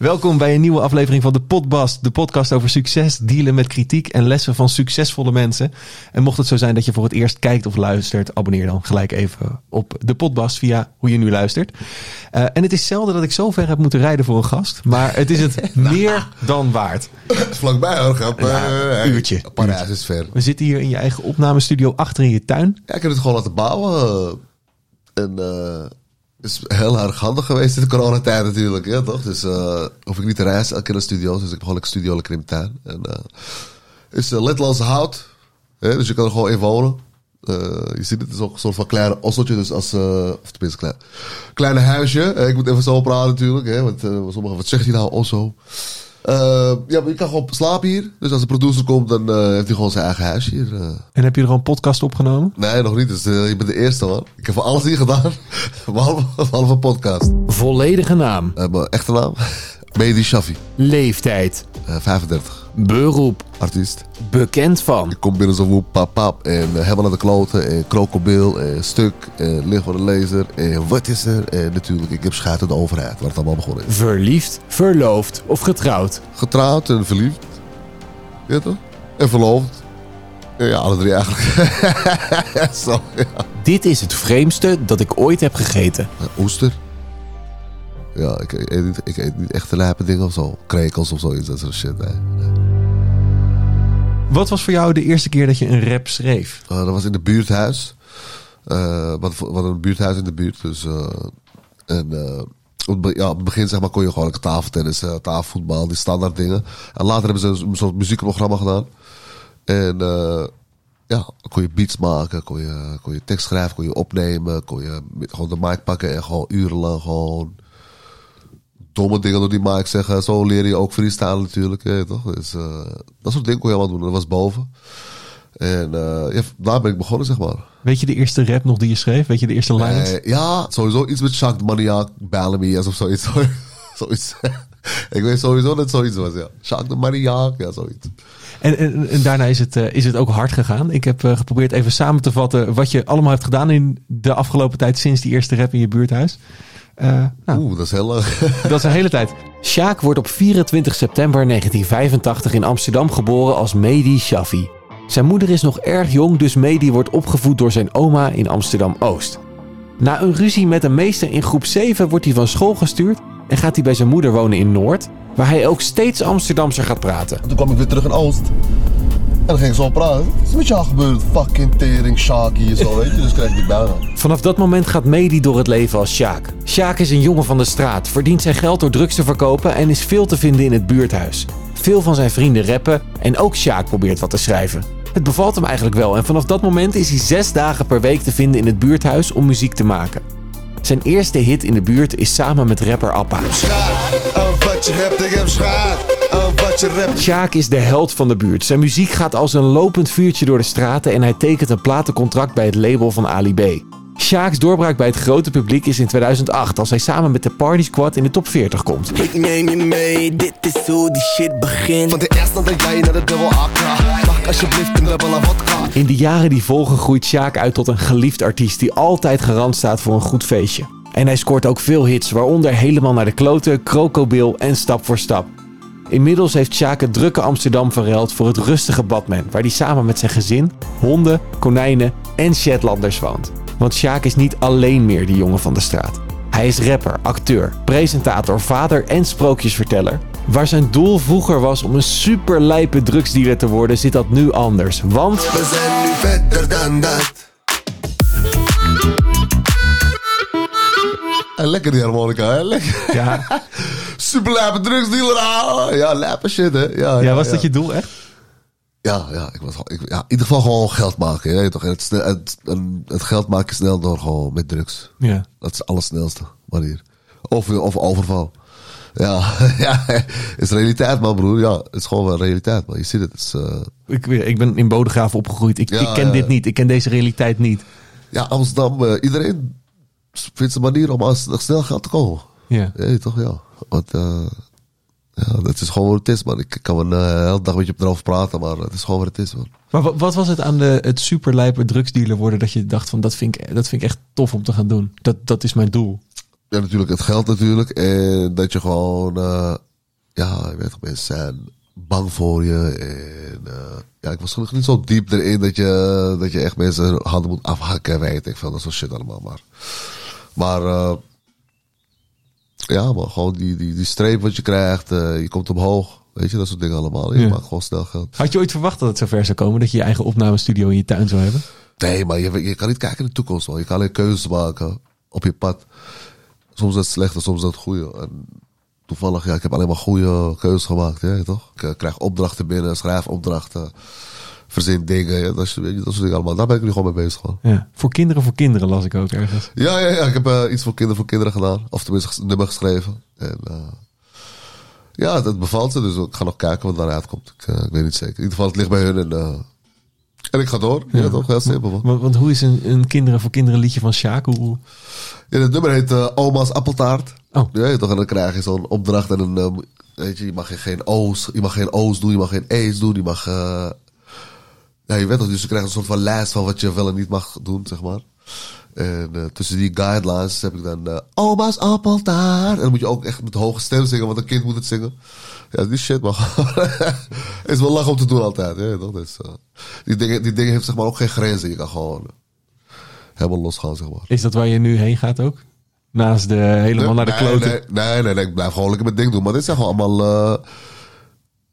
Welkom bij een nieuwe aflevering van de Podbast, de podcast over succes, dealen met kritiek en lessen van succesvolle mensen. En mocht het zo zijn dat je voor het eerst kijkt of luistert, abonneer dan gelijk even op de Podbast via hoe je nu luistert. Uh, en het is zelden dat ik zo ver heb moeten rijden voor een gast, maar het is het meer dan waard. Vlakbij hoor, grap. Ja, Uh, uurtje. Parijs is ver. We zitten hier in je eigen opnamestudio achter in je tuin. Ja, ik heb het gewoon laten bouwen. En uh, het is heel erg handig geweest in de coronatijd natuurlijk, ja, toch? Dus uh, hoef ik niet te reizen elke keer naar studio's. Dus ik heb gewoon een studio lekker in tuin. En uh, is uh, Letlands hout. Hè? Dus je kan er gewoon in wonen. Je ziet het, het is ook een soort van kleine osseltje. Dus als, of tenminste, klein, kleine huisje. ik moet even zo praten natuurlijk. Hè? Want sommigen, wat zegt hij nou, osso? Uh, ja, maar je kan gewoon slapen hier. Dus als de producer komt, dan uh, heeft hij gewoon zijn eigen huis hier. Uh. En heb je er al een podcast opgenomen? Nee, nog niet. Dus je bent de eerste man. Ik heb alles hier gedaan. behalve, behalve een podcast. Volledige naam. mijn echte naam? Mehdi Shafi. Leeftijd. 35. Beroep. Artiest. Bekend van. Ik kom binnen zo woep, pap, pap. En helemaal naar de kloten. En krokodil. En stuk. En licht van de laser. En wat is er? En natuurlijk, ik heb scheid aan de overheid. Waar het allemaal begonnen is. Verliefd, verloofd of getrouwd? Getrouwd en verliefd. Ja toch? En verloofd. Ja, alle drie eigenlijk. Zo, ja. Dit is het vreemdste dat ik ooit heb gegeten. Uh, oester. Ja, ik eet, niet, ik eet niet echt lijpe dingen of zo. Krekels of zoiets, dat soort shit. Nee. Wat was voor jou de eerste keer dat je een rap schreef? Uh, dat was in het buurthuis. Uh, wat, een buurthuis in de buurt. Dus, uh, en ja, op het begin zeg maar, kon je gewoon tafeltennis, tafelvoetbal, die standaard dingen. En later hebben ze een soort muziekprogramma gedaan. En ja, kon je beats maken, kon je, kon je tekst schrijven, kon je opnemen, kon je gewoon de mic pakken en gewoon urenlang gewoon domme dingen door die mic zeggen. Zo leer je ook freestyle natuurlijk, toch? Dus uh, dat soort dingen kon je allemaal doen. Dat was boven. En uh, ja, daar ben ik begonnen, zeg maar. Weet je de eerste rap nog die je schreef? Weet je de eerste lines? Uh, ja, sowieso iets met Shaq Maniac, Bellamy of zoiets. zoiets. ik weet sowieso dat het zoiets was, ja. Shaq de Maniac, ja, zoiets. En, en, en, daarna is het, uh, is het ook hard gegaan. Ik heb uh, geprobeerd even samen te vatten wat je allemaal hebt gedaan in de afgelopen tijd sinds die eerste rap in je buurthuis. Uh, nou, Oeh, dat is heel lang. dat is een hele tijd. Sjaak wordt op 24 september 1985 in Amsterdam geboren als Mehdi Shafi. Zijn moeder is nog erg jong, dus Mehdi wordt opgevoed door zijn oma in Amsterdam-Oost. Na een ruzie met een meester in groep 7 wordt hij van school gestuurd en gaat hij bij zijn moeder wonen in Noord, waar hij ook steeds Amsterdamser gaat praten. Toen kwam ik weer terug in Oost. En dan ging ik zo praten. Wat is met jou gebeurd? Fucking tering, Shaki en zo, weet je. Dus kreeg ik die bijna. Vanaf dat moment gaat Mehdi door het leven als Sjaak. Sjaak is een jongen van de straat, verdient zijn geld door drugs te verkopen en is veel te vinden in het buurthuis. Veel van zijn vrienden rappen en ook Sjaak probeert wat te schrijven. Het bevalt hem eigenlijk wel en vanaf dat moment is hij zes dagen per week te vinden in het buurthuis om muziek te maken. Zijn eerste hit in de buurt is samen met rapper Appa. Sjaak is de held van de buurt. Zijn muziek gaat als een lopend vuurtje door de straten en hij tekent een platencontract bij het label van Ali B. Sjaaks doorbraak bij het grote publiek is in 2008 als hij samen met de Party Squad in de top 40 komt. Ik neem je mee, dit is hoe die shit begint. Van de eerste dat jij naar de dubbel. Mag alsjeblieft een dubbele vodka. In de jaren die volgen groeit Sjaak uit tot een geliefd artiest die altijd garant staat voor een goed feestje. En hij scoort ook veel hits, waaronder Helemaal naar de kloten, Krokobil en Stap voor Stap. Inmiddels heeft Sjaak het drukke Amsterdam verruild voor het rustige Badman, waar hij samen met zijn gezin, honden, konijnen en Shetlanders woont. Want Sjaak is niet alleen meer die jongen van de straat. Hij is rapper, acteur, presentator, vader en sprookjesverteller. Waar zijn doel vroeger was om een super lijpe drugsdealer te worden, zit dat nu anders. Want... We zijn nu verder dan dat. En lekker die harmonica, hè? Lekker. Ja. Super lijpe drugsdealer. Ah. Ja, lijpe shit, hè? Ja, ja, was dat je doel echt? Ja, ja, ik was, ik, ja, in ieder geval gewoon geld maken. Ja, toch? Het, het, het geld maken snel door gewoon met drugs. Ja. Dat is het allersnelste manier. Of, of overval. Ja, ja, het is realiteit, man, broer. Ja, het is gewoon wel realiteit, man. Je ziet het. het is, uh... ik, ik ben in Bodegraven opgegroeid. Ik, Ja, ik ken ja. dit niet. Ik ken deze realiteit niet. Ja, Amsterdam, uh, iedereen vindt een manier om snel geld te komen. Ja. Ja, toch, ja. Want uh, ja, dat is gewoon wat het is, man. Ik kan wel een hele dag met je erover praten, maar het is gewoon wat het is, man. Maar wat, wat was het aan de, het superlijpe drugsdealer worden dat je dacht van dat vind ik, dat vind ik echt tof om te gaan doen. Dat, dat is mijn doel. Ja, natuurlijk het geld natuurlijk. En dat je gewoon... Uh, ja, je weet toch, mensen zijn bang voor je. En eh, ja, ik was gelukkig niet zo diep erin dat je, dat je echt mensen handen moet afhakken, weet ik veel. Dat soort shit allemaal. Maar, maar eh, ja, maar gewoon die, die, die streep wat je krijgt, eh, je komt omhoog. Weet je, dat soort dingen allemaal. Je Ja. maakt gewoon snel geld. Had je ooit verwacht dat het zover zou komen? Dat je je eigen opnamestudio in je tuin zou hebben? Nee, maar je, je kan niet kijken in de toekomst, man. Je kan alleen keuzes maken op je pad. Soms het slechte, soms is het goede. En toevallig, ja, ik heb alleen maar goede keuzes gemaakt, ja, toch? Ik eh, krijg opdrachten binnen, schrijf opdrachten, verzin dingen, ja, dat, je, dat soort dingen allemaal. Daar ben ik nu gewoon mee bezig, gewoon. Ja. Voor kinderen voor kinderen las ik ook ergens. Ja, ja, ja, ik heb eh, iets voor kinderen voor kinderen gedaan. Of tenminste een nummer geschreven. En eh, ja, dat bevalt ze, dus ik ga nog kijken wat daaruit komt. Ik, eh, ik weet niet zeker. In ieder geval, het ligt bij hun en, en ik ga door. Ja, toch? Heel simpel, man. Want, want hoe is een, een kinderen voor kinderen liedje van Sjaak? Hoe, Ja, het nummer heet Oma's Appeltaart. Oh. Ja, toch? En dan krijg je zo'n opdracht en dan, eh, weet je, je mag geen O's, je mag geen O's doen, je mag geen E's doen, je mag, ja, je weet toch, dus je krijgt een soort van lijst van wat je wel en niet mag doen, zeg maar. En eh, tussen die guidelines heb ik dan eh, Oma's Appeltaart. En dan moet je ook echt met hoge stem zingen, want een kind moet het zingen. Ja, die shit mag. is wel lach om te doen altijd, ja, toch? Dus, eh, die, dingen, die dingen heeft zeg maar ook geen grenzen. Je kan gewoon helemaal losgaan, zeg maar. is dat waar je nu heen gaat ook? Naast de helemaal naar de nee, kloten. Nee, nee, nee, nee, ik blijf gewoon lekker mijn ding doen. Maar dit zijn gewoon allemaal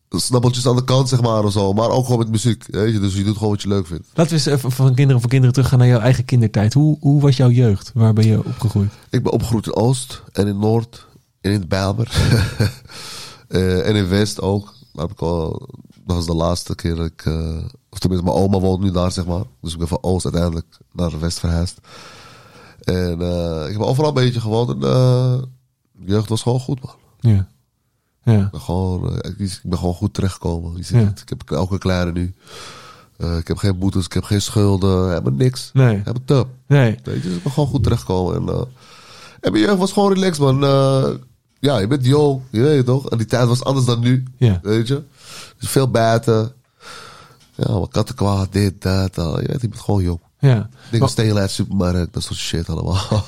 snappeltjes aan de kant, zeg maar, of zo. Maar ook gewoon met muziek, weet je. Dus je doet gewoon wat je leuk vindt. Laten we eens even van kinderen voor kinderen teruggaan naar jouw eigen kindertijd. Hoe, hoe was jouw jeugd? Waar ben je opgegroeid? Ik ben opgegroeid in Oost en in Noord en in Bijlmer. Eh, en in West ook. Daar heb ik al, dat was de laatste keer dat ik... eh, of tenminste, mijn oma woont nu daar, zeg maar. Dus ik ben van Oost uiteindelijk naar West verhuisd. En eh, ik heb overal een beetje gewoond. En jeugd was gewoon goed, man. Ja. Ja. Ik ben gewoon, eh, ik, ik ben gewoon goed terechtgekomen. Je ziet Ja. het. Ik heb elke kleine nu. Eh, ik heb geen boetes, ik heb geen schulden, helemaal niks. Nee. Ik heb het top. Nee. Weet je, dus ik ben gewoon goed terechtgekomen. En, eh, en mijn jeugd was gewoon relaxed, man. Ja, je bent jong, je weet het toch? En die tijd was anders dan nu, Ja. weet je. Dus veel buiten. Ja, wat katten kwaad, dit, dat. al. Je weet, ik ben gewoon jong. Ja. Dingen stelen uit supermarkt, dat soort shit allemaal.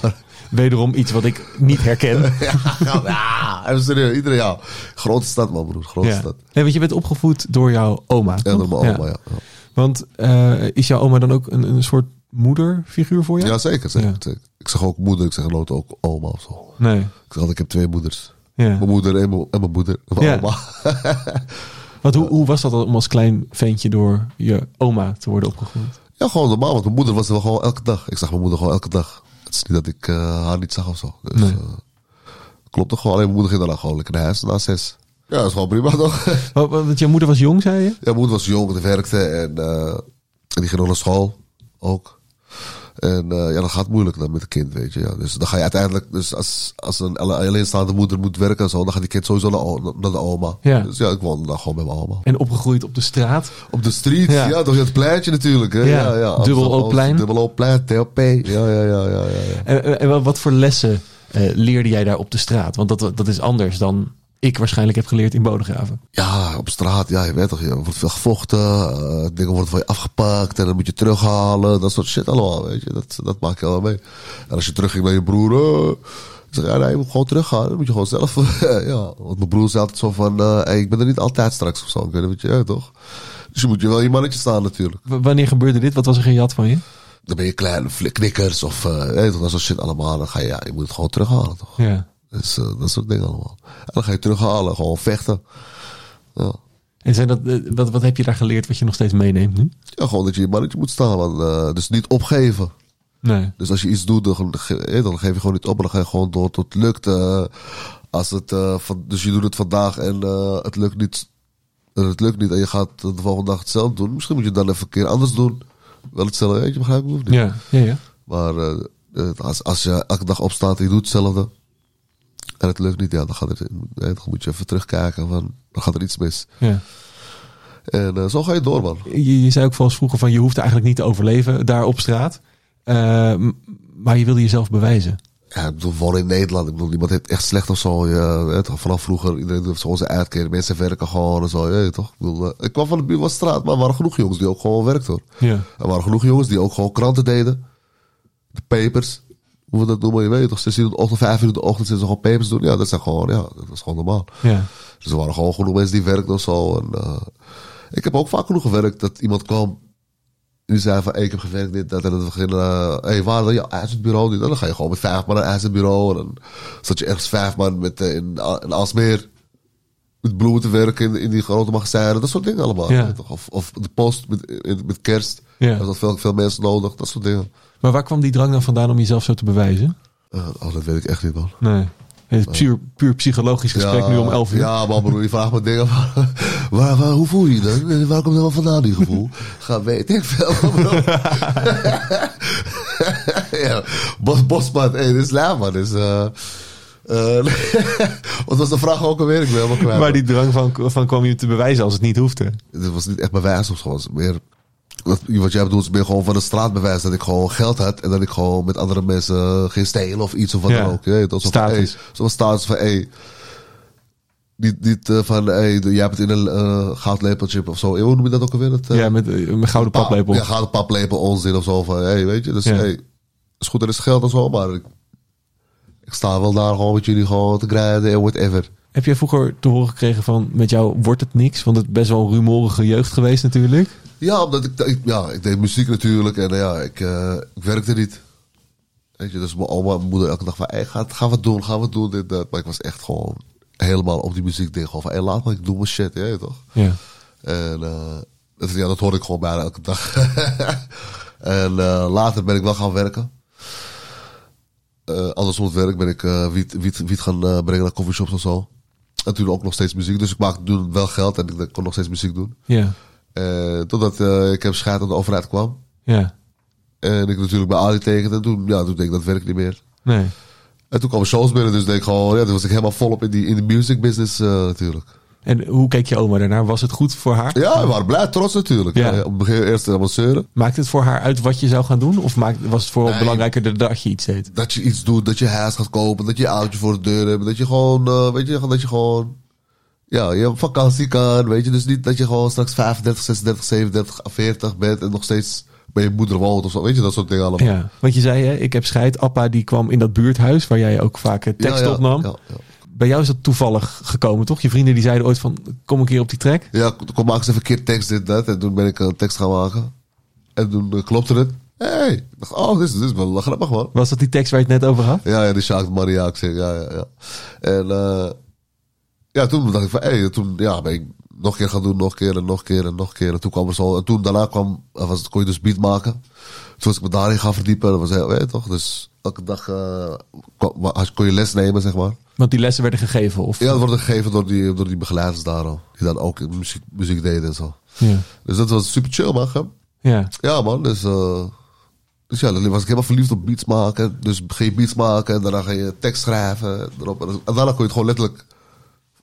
wederom iets wat ik niet herken. ja, ja, even serieus. Iedereen, ja. Grote stad, man, broer. Grote Ja. stad. Nee, want je bent opgevoed door jouw oma. Ja, door mijn oma, ja. ja. Want eh, is jouw oma dan ook een, een soort moederfiguur voor je? Ja, zeker, zeker. Ik zeg ook moeder, ik zeg nooit ook oma of zo. Nee. Ik zeg altijd, ik heb twee moeders. Ja. Mijn moeder en mijn, en mijn moeder. Mijn Ja. oma. Want hoe, hoe was dat om als klein ventje door je oma te worden opgegroeid? Ja, gewoon normaal, want mijn moeder was er wel gewoon elke dag. Ik zag mijn moeder gewoon elke dag. Het is niet dat ik eh, haar niet zag of zo. Dus, Nee. eh, klopt toch gewoon. Alleen mijn moeder ging daarna gewoon lekker naar huis, na zes. Ja, dat is gewoon prima toch? Want, want je moeder was jong, zei je? ja, mijn moeder was jong, die werkte en, eh, en die ging nog naar school ook. En eh, ja, dat gaat moeilijk dan met een kind, weet je. Ja. Dus dan ga je uiteindelijk, dus als, als een alle- alleenstaande moeder moet werken en zo, dan gaat die kind sowieso naar, de oma. Ja. Dus ja, ik woonde dan gewoon bij mijn oma. En opgegroeid op de straat. Op de street, Ja. ja, toch het pleintje natuurlijk. Hè? Ja, Ja, ja, Dubbel Amsterdam- Ootplein. Dubbel TLP. Ja, ja, ja, ja. En, en- en wat- wat voor lessen eh, leerde jij daar op de straat? Want dat, dat is anders dan ik waarschijnlijk heb geleerd in Bodegraven. Ja, op straat, ja, je weet toch, je wordt veel gevochten, eh, dingen worden van je afgepakt en dan moet je terughalen, dat soort shit allemaal, weet je, dat, dat maak je allemaal mee. En als je terugging naar je broer, eh, zeg, ja, nee, je moet gewoon teruggaan, dan moet je gewoon zelf, ja, want mijn broer zei altijd zo van, eh, hey, ik ben er niet altijd straks of zo, weet je, ja, toch? Dus je moet je wel je mannetje staan natuurlijk. W- wanneer gebeurde dit? Wat was er gejat van je? Dan ben je kleine knikkers of, toch, dat soort shit allemaal, dan ga je, ja, je moet het gewoon terughalen, toch? Ja. Dus dat soort dingen allemaal. En dan ga je terughalen, gewoon vechten. Ja. En zijn dat, eh, wat, wat heb je daar geleerd wat je nog steeds meeneemt nu? Ja, gewoon dat je je mannetje moet staan. Eh, dus niet opgeven. Nee. Dus als je iets doet, dan, dan geef je gewoon niet op. En dan ga je gewoon door tot het lukt. als het, van, dus je doet het vandaag en het lukt niet. En het lukt niet en je gaat de volgende dag hetzelfde doen. Misschien moet je dan even een keer anders doen. Wel hetzelfde, weet je, begrijp ik of niet? Ja, ja, ja. Maar als, als je elke dag opstaat en je doet hetzelfde. En het lukt niet, ja, dan, gaat eh, dan moet je even terugkijken. Van, dan gaat er iets mis. ja. En eh, zo ga je door, man. Je, je zei ook volgens vroeger van je hoeft eigenlijk niet te overleven daar op straat. Eh, maar je wilde jezelf bewijzen. Ja, ik bedoel, wonen in Nederland. Ik bedoel, niemand heeft echt slecht of zo. Ja, weet je, vanaf vroeger, iedereen doet zo zijn uitkering. Mensen werken gewoon en zo. Ja, toch? Ik, bedoel, ik kwam van de buurt van straat, maar er waren genoeg jongens die ook gewoon werkten hoor. Ja. Er waren genoeg jongens die ook gewoon kranten deden. De papers. Hoe we dat noemen, je weet toch? 6 uur in de ochtend, 5 uur in de ochtend zitten ze gewoon papers doen. Ja, dat zijn gewoon, ja, dat is gewoon normaal. Ja. Dus er waren gewoon genoeg mensen die werkten of zo. En, eh, ik heb ook vaak genoeg gewerkt dat iemand kwam. En die zei van, hey, ik heb gewerkt dit, dat. En dan begin uh, hey, waar wil je ijzerbureau? En dan ga je gewoon met vijf man naar een ijzerbureau. En dan zat je ergens vijf man met, eh, in, in Alsmeer met bloemen te werken in, in die grote magazijnen. Dat soort dingen allemaal. Ja. Of, of de post met, met kerst. Ja. Er veel, veel mensen nodig. Dat soort dingen. Maar waar kwam die drang dan vandaan om jezelf zo te bewijzen? Eh, oh, dat weet ik echt niet, man. Nee. Het is puur, puur psychologisch gesprek nu om 11 uur. Ja, man, broer, je vraagt me dingen van... Waar, waar, hoe voel je je dan? Waar komt dat wel vandaan, die gevoel? Ga weet ik veel, bro. ja, Bos, Bosman, hey, dit is laag, man. Eh eh, wat was de vraag ook alweer? Ik ben helemaal kwijt. Waar die drang van, van kwam je te bewijzen als het niet hoefde. Dit was niet echt bewijs of zo. Het was meer... Wat, wat jij bedoelt is meer gewoon van de straatbewijs. Dat ik gewoon geld had. En dat ik gewoon met andere mensen ging stelen of iets of wat Ja. dan ook. Je weet, Status. hey, Zo'n status van, hey, niet, niet eh, van, hey, jij hebt het in een eh goudlepeltje of zo. Hoe noem je dat ook alweer? Het, eh, ja, met eh, een gouden pa- paplepel. Ja, gouden paplepel onzin of zo. Van, hey, weet je, dus Ja. hey, is goed, er is geld en zo, maar ik, ik sta wel daar gewoon met jullie gewoon te grijden en whatever. Heb jij vroeger te horen gekregen van met jou wordt het niks? Want het is best wel een rumoerige jeugd geweest natuurlijk. Ja, omdat ik, ik- ja, ik deed muziek natuurlijk en ja, ik, eh, ik werkte niet. Weet je, dus mijn oma en mijn moeder elke dag van, hey, ga, ga wat doen, ga wat doen, dit, dat. Maar ik was echt gewoon helemaal op die muziek ding. Gewoon van, hey, laat me, ik doe mijn shit, ja, toch? Ja. En eh, dat, ja, dat hoorde ik gewoon bijna elke dag. en eh, later ben ik wel gaan werken. Eh andersom het werk ben ik eh, wiet, wiet, wiet gaan eh, brengen naar coffeeshops en zo. Toen ook nog steeds muziek. Dus ik maak toen wel geld en ik kon nog steeds muziek doen. Ja. Eh, totdat eh, ik heb scheid aan de overheid kwam. Ja. En ik natuurlijk bij Ali tekende. En toen, ja, toen deed ik dat werk niet meer. Nee. En toen kwamen shows binnen. Dus deed ik gewoon, ja, toen was ik helemaal volop in, die, in de music business eh, natuurlijk. En hoe keek je oma daarnaar? Was het goed voor haar? Ja, we waren blij, trots natuurlijk. Ja. Ja. op het begin eerst helemaal zeuren. Maakte het voor haar uit wat je zou gaan doen? Of maakt, was het vooral Nee. belangrijker dat je iets deed? Dat je iets doet, dat je huis gaat kopen, dat je een autootje voor de deur hebt. Dat je gewoon, eh, weet je, dat je gewoon, ja, je op vakantie kan, weet je. Dus niet dat je gewoon straks 35, 36, 37, 40 bent en nog steeds bij je moeder woont of zo. Weet je, dat soort dingen allemaal. Ja. Want je zei, hè, ik heb scheid. Appa die kwam in dat buurthuis waar jij ook vaak eh, tekst ja, ja, opnam. Ja, ja. Bij jou is dat toevallig gekomen, toch? Je vrienden die zeiden ooit van, kom een keer op die track. Ja, toen maak ik eens even een keer tekst, dit, dat. En toen ben ik een tekst gaan maken. En toen eh, klopte het. Hey, ik dacht, oh, dit is, dit is wel grappig, man. Was dat die tekst waar je het net over had? Ja, ja, die Sjaak Mariaak zeg. Ja, ja, ja. En eh, ja, toen dacht ik van, hey, toen ja, ben ik nog een keer gaan doen, nog een keer en nog een keer en nog een keer. En toen kwam er zo, en toen daarna kwam, eh, was, het- kon je dus beat maken. Toen was ik me daarin gaan verdiepen. Dat was heel, weet je toch? Dus elke dag eh, kon, kon je les nemen, zeg maar. Want die lessen werden gegeven? Of? Ja, dat wordt gegeven door die, door die begeleiders daar al. Die dan ook muziek, muziek deden en zo. Ja. Dus dat was super chill, man. Ja. Ja, man. Dus, eh, dus ja, dan was ik helemaal verliefd op beats maken. Dus ga je beats maken en daarna ga je tekst schrijven. Erop. En daarna kon je het gewoon letterlijk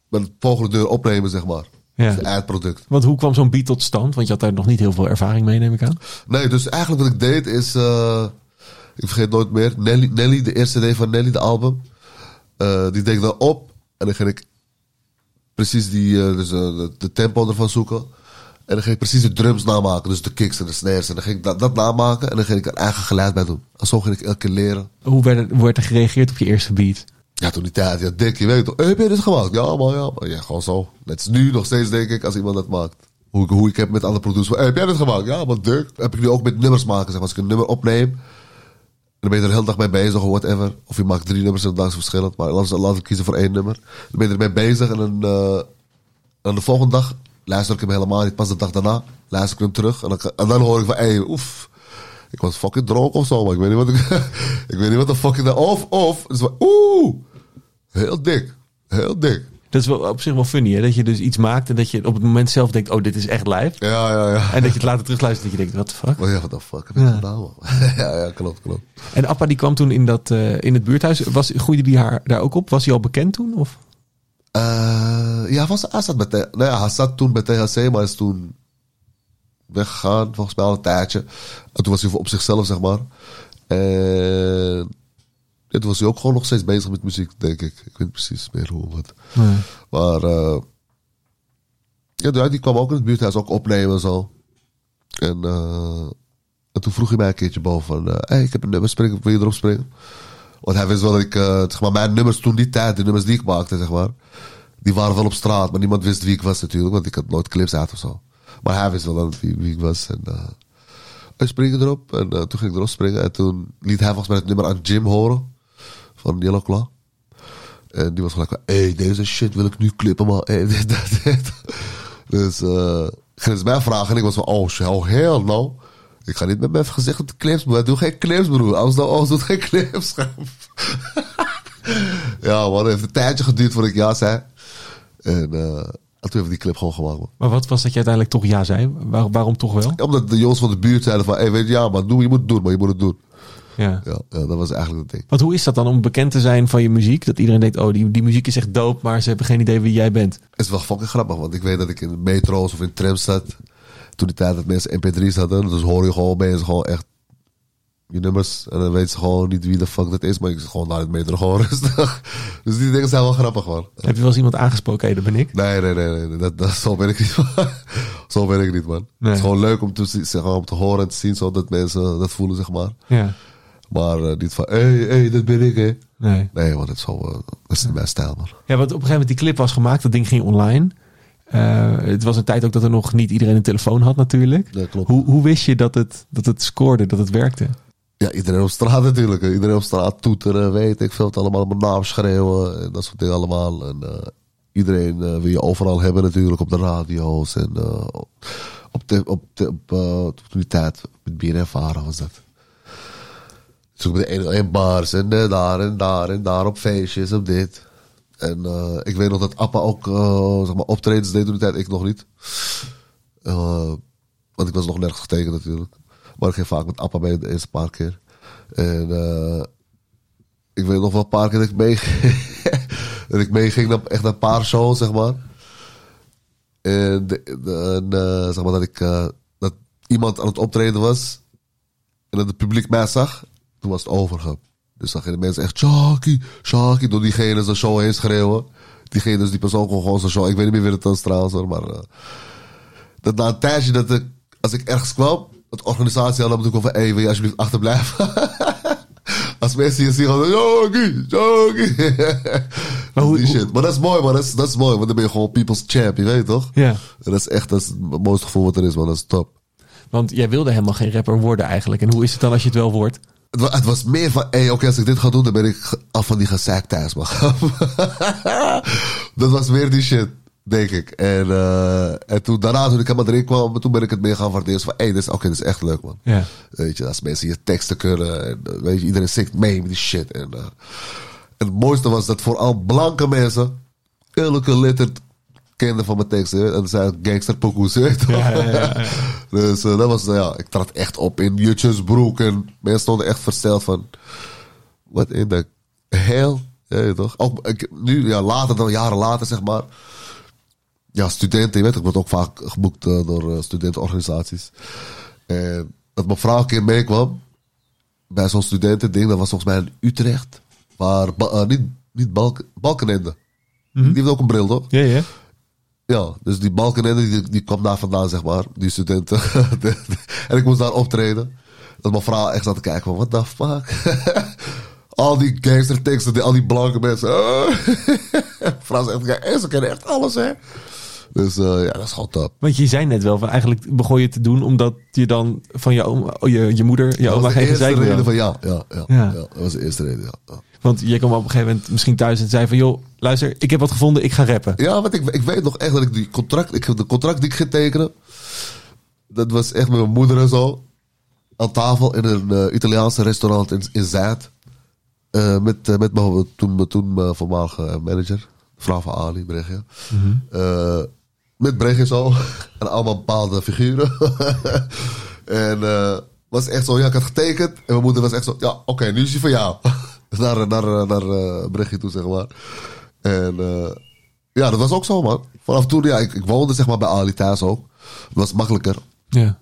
met de volgende deur opnemen, zeg maar. Ja. Dus het eindproduct. Want hoe kwam zo'n beat tot stand? Want je had daar nog niet heel veel ervaring mee, neem ik aan. Nee, dus eigenlijk wat ik deed is... eh, ik vergeet nooit meer. Nelly, Nelly, de eerste CD van Nelly, de album. Eh, die deed ik dan op. En dan ging ik precies die, eh, dus, eh, de, de tempo ervan zoeken. En dan ging ik precies de drums namaken. Dus de kicks en de snares. En dan ging ik dat, dat namaken. En dan ging ik er eigen geluid bij doen. En zo ging ik elke keer leren. Hoe werd, er- hoe werd er gereageerd op je eerste beat? Ja, toen die tijd. Ja, dik, je weet toch. Hey, heb je dit gemaakt? Ja, man, ja. man. Ja, gewoon zo. Net als nu nog steeds, denk ik, als iemand dat maakt. Hoe ik, hoe ik heb met andere producers. Hey, heb jij dit gemaakt? Ja, man, dik. Heb ik nu ook met nummers maken. Zeg. maar. Als ik een nummer opneem, dan ben je er de hele dag mee bezig of whatever. Of je maakt drie nummers en dan is verschillend. Maar laten we kiezen voor één nummer. Dan ben je ermee bezig en dan, eh, en de volgende dag luister ik hem helemaal niet. Pas de dag daarna luister ik hem terug. En dan, hoor ik van, hey, oef. Ik was fucking dronken of zo, maar ik weet niet wat ik... ik weet niet wat de fuck ik daar... Of, of... Van, oeh... Heel dik. Heel dik. Dat is wel op zich wel funny, hè? Dat je dus iets maakt en dat je op het moment zelf denkt, oh, dit is echt live. Ja, ja, ja. En dat je het later terugluistert en dat je denkt, what the fuck? Maar ja, wat de fuck heb ik Ja. gedaan, man? ja, ja, klopt, klopt. En Appa die kwam toen in, dat, eh, in het buurthuis. Was, groeide die haar daar ook op? Was hij al bekend toen? Of? Eh, ja, was, hij, zat bij T- nou ja, hij zat toen bij THC, maar is toen weggegaan, volgens mij al een tijdje. En toen was hij voor op zichzelf, zeg maar. En ja, toen was hij ook gewoon nog steeds bezig met muziek, denk ik. Ik weet niet precies meer hoe, wat. Nee. Maar eh, ja, die- kwam ook in het buurthuis ook opnemen en zo. En, eh, en toen vroeg hij mij een keertje boven van... eh, hey, ik heb een nummer, springen, wil je erop springen? Want hij wist wel dat ik... zeg maar, mijn nummers toen die tijd, de nummers die ik maakte, zeg maar... die waren wel op straat, maar niemand wist wie ik was natuurlijk, want ik had nooit clips uit of zo. Maar hij wist wel dan wie, wie ik was. En, wij springen erop. En toen ging ik erop springen. En toen liet hij volgens mij het nummer aan Jim horen. Van Claw. En die was gelijk van, hey, deze shit wil ik nu clippen, man. Hey, dit, dat, dit. Dus eh gingen ze mij vragen. En ik was van, oh, oh, hell no. Ik ga niet met mijn gezicht op de clips, maar doe geen clips, broer. Als nou, als doet geen clips. ja, man, het heeft een tijdje geduurd voordat ik ja zei. En eh, en toen hebben we die clip gewoon gemaakt, man. Maar wat was dat je uiteindelijk toch ja zei? Waar- waarom toch wel? Ja, Omdat de jongens van de buurt zeiden van, hey, weet je, ja, maar doe, je moet het doen, maar je moet het doen. Ja. Ja, dat was eigenlijk het ding. Want hoe is dat dan om bekend te zijn van je muziek? Dat iedereen denkt, oh, die, die muziek is echt dope, maar ze hebben geen idee wie jij bent. Het is wel fucking grappig, want ik weet dat ik in metro's of in trams zat. Toen die tijd dat mensen mp3's hadden. Dus hoor je gewoon mensen gewoon echt je nummers. En dan weten ze gewoon niet wie de fuck dat is. Maar ik zit gewoon naar het metro gewoon rustig. Dus die dingen zijn wel grappig, man. Heb je wel eens iemand aangesproken? Hé, dat ben ik. Nee, nee, nee. nee. Dat, dat, zo ben ik niet, man. Zo ben ik niet, man. Nee. Het is gewoon leuk om te, zeg maar, om te horen en te zien, zodat mensen dat voelen, zeg maar. Ja. Maar eh, niet van, hé, hey, hey, dat ben ik, hè. Nee. Nee, want het is, zo, eh, dat is niet mijn stijl, man. Ja, want op een gegeven moment die clip was gemaakt, dat ding ging online. Eh, het was een tijd ook dat er nog niet iedereen een telefoon had natuurlijk. Nee, klopt. Hoe, hoe wist je dat het, dat het scoorde, dat het werkte? Ja, iedereen op straat natuurlijk. Iedereen op straat toeteren, weet ik veel. Het allemaal op mijn naam schreeuwen en dat soort dingen allemaal. En iedereen wil je overal hebben natuurlijk op de radio's. En op, de, op, de, op toen die tijd, met ervaren was dat. Ook met de in bars en eh, daar en daar en daar op feestjes, op dit. En eh, ik weet nog dat Appa ook eh, zeg maar optredens deed toen die tijd, ik nog niet. Want ik was nog nergens getekend natuurlijk. Maar ik ging vaak met Appa mee de eerste paar keer. En ik weet nog wel een paar keer dat ik meeging. dat ik meeging naar echt naar een paar shows, zeg maar. En, de, de- en, zeg maar dat ik dat iemand aan het optreden was. En dat het publiek mij zag. Toen was het over. Dus dan gingen de mensen echt Shaki, Shaki door diegene zijn show heen schreeuwen. Diegene, dus die persoon kon gewoon zijn show. Ik weet niet meer wie het was trouwens hoor, maar... eh, dat na een tijdje dat ik, als ik ergens kwam, het organisatie had natuurlijk van, hey, wil je alsjeblieft achterblijven? als mensen je zien, gewoon, Shaki, Shaki. Maar hoe- die hoe- shit. Maar dat is mooi, man. Dat is, dat is mooi, want dan ben je gewoon people's champ, je weet toch? Ja. En dat is echt dat is het mooiste gevoel wat er is, man. Dat is top. Want jij wilde helemaal geen rapper worden eigenlijk. En hoe is het dan als je het wel wordt? Het wa- Het was meer van, hé, oké, als ik dit ga doen, dan ben ik af van die gezeik thuis, man. dat was meer die shit, denk ik. En, eh, en toen daarna, toen ik helemaal erin kwam, toen ben ik het meer gaan waarderen. Van, hé, dit is, oké, dit is echt leuk, man. Ja. Weet je, als mensen je teksten kunnen, en, eh, weet je, iedereen zingt mee met die shit. En, eh, en het mooiste was dat vooral blanke mensen, elke letter kenden van mijn teksten. hè. En dat zijn gangsterpokoes? Ja, ja. Dus eh, dat was, eh, ja, ik trad echt op in jutjesbroek. En mensen stonden echt versteld van... Wat in de hel? Ja, toch? Ook, ik, nu, ja, later dan, jaren later, zeg maar. Ja, studenten, je weet, ik word ook vaak geboekt eh, door eh, studentenorganisaties. En dat mijn vrouw een keer meekwam bij zo'n studentending. Dat was volgens mij in Utrecht. Waar, niet, niet Balk, Balkenende. Die heeft ook een bril, toch? Ja, ja. Ja, dus die Balkenende, die, die kwam daar vandaan, zeg maar. Die studenten. en ik moest daar optreden. Dat mijn vrouw echt zat te kijken van, what the fuck? al die gangsterteksten, die, al die blanke mensen. vrouw zegt, ze kennen echt alles, hè? Dus eh, ja, dat is gewoon top. Want je zei net wel, van eigenlijk begon je te doen omdat je dan van je, oma, oh, je, je moeder, je Dat oma was de geen eerste gezeik van ja, ja, ja, Ja. ja. Dat was de eerste reden, ja. Want je kwam op een gegeven moment misschien thuis en zei van... joh, luister, ik heb wat gevonden, ik ga rappen. Ja, want ik, ik weet nog echt dat ik die contract, ik, de contract die ik ging tekenen, dat was echt met mijn moeder en zo. Aan tafel in een eh, Italiaanse restaurant in, in Zuid. Eh, met, eh, met mijn, toen, mijn- toen mijn voormalige manager, vrouw van Ali, Brechtje. Eh, met Brechtje zo. en allemaal bepaalde figuren. en eh was echt zo, ja, ik had getekend. En mijn moeder was echt zo, ja, oké, nu is hij van jou. naar naar, naar Brechtje toe, zeg maar. En eh, ja, dat was ook zo, man. Vanaf toen, ja, ik, ik woonde zeg maar bij Ali thuis ook. Het was makkelijker. Ja.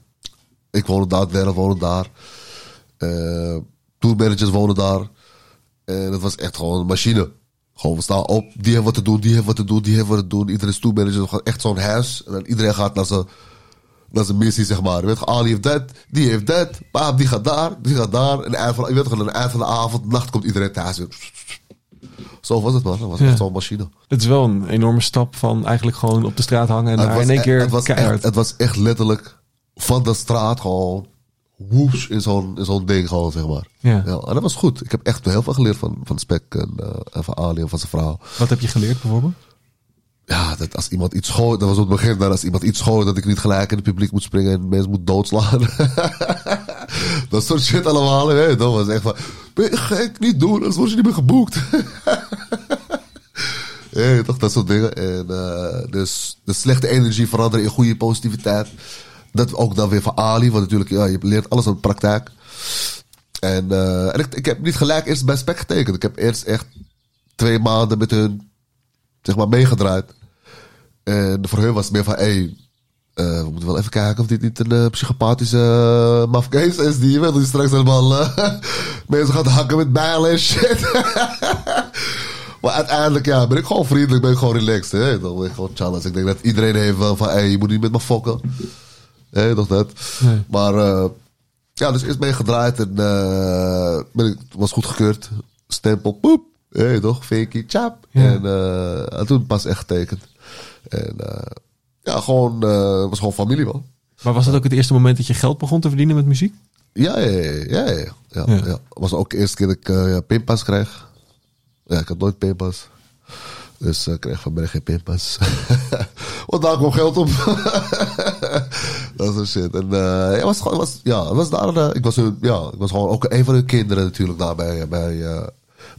Ik woonde daar, Werf woonde daar. Eh tourmanagers wonen daar. En het was echt gewoon een machine. Gewoon, we staan op, die heeft wat te doen, die heeft wat te doen, die heeft wat te doen. Iedereen is gaan echt zo'n huis. En dan iedereen gaat naar zijn, naar zijn missie, zeg maar. Je weet, Ali heeft dat, die heeft dat, paap, die gaat daar, die gaat daar. En eind van, je weet gewoon, het eind van de avond, nacht komt iedereen thuis. weer. Zo was het, man. Dat was Ja. echt zo'n machine. Het is wel een enorme stap van eigenlijk gewoon op de straat hangen en daar in één keer het was, keihard. echt, het was echt letterlijk van de straat gewoon woeps in zo'n, zo'n ding gewoon, zeg maar. Ja. Ja, en dat was goed. Ik heb echt heel veel geleerd van, van Spek en, eh, en van Ali en van zijn vrouw. Wat heb je geleerd bijvoorbeeld? Ja, dat als iemand iets gooit, dat was op het begin, dat als iemand iets gooit, dat ik niet gelijk in het publiek moet springen en mensen moet doodslaan. dat soort shit allemaal, hè. Dat was echt van, ben je gek, niet doen, anders word je niet meer geboekt. Ja, toch, dat soort dingen. En, eh, dus de slechte energie veranderen in goede positiviteit. Dat ook dan weer van Ali, want natuurlijk, ja, je leert alles uit de praktijk. En, eh, en ik, ik heb niet gelijk eerst bij Spek getekend. Ik heb eerst echt twee maanden met hun, zeg maar, meegedraaid. En voor hun was het meer van, hé, hey, eh, we moeten wel even kijken of dit niet een eh, psychopathische uh, mafkees is die, weet, die straks helemaal eh, mensen gaat hakken met bijlen en shit. maar uiteindelijk, ja, ben ik gewoon vriendelijk, ben ik gewoon relaxed. Hè? Dan ben ik gewoon challenge. Ik denk dat iedereen heeft van, hé, hey, je moet niet met me fokken. Hé, toch dat. Nee. Maar, eh, ja, dus eerst ben je gedraaid en eh, ben ik, was goed gekeurd. Stempel, poep. Hé, toch, Vinkie, chap. Ja. En, eh, en toen pas echt getekend. En eh, ja, gewoon, was gewoon familie, man. Maar was dat ook het eerste moment dat je geld begon te verdienen met muziek? Ja, ja, ja, ja, ja. ja, Ja. ja. was ook de eerste keer dat ik ja, pinpas kreeg. Ja, ik had nooit pinpas. Dus ik kreeg van mij geen pinpas. Want daar kwam geld op. dat is shit. En eh, ja, was, was, ja, was daar, eh, ik, was, hun- ja, ik was gewoon ook een van hun kinderen natuurlijk daar bij, bij eh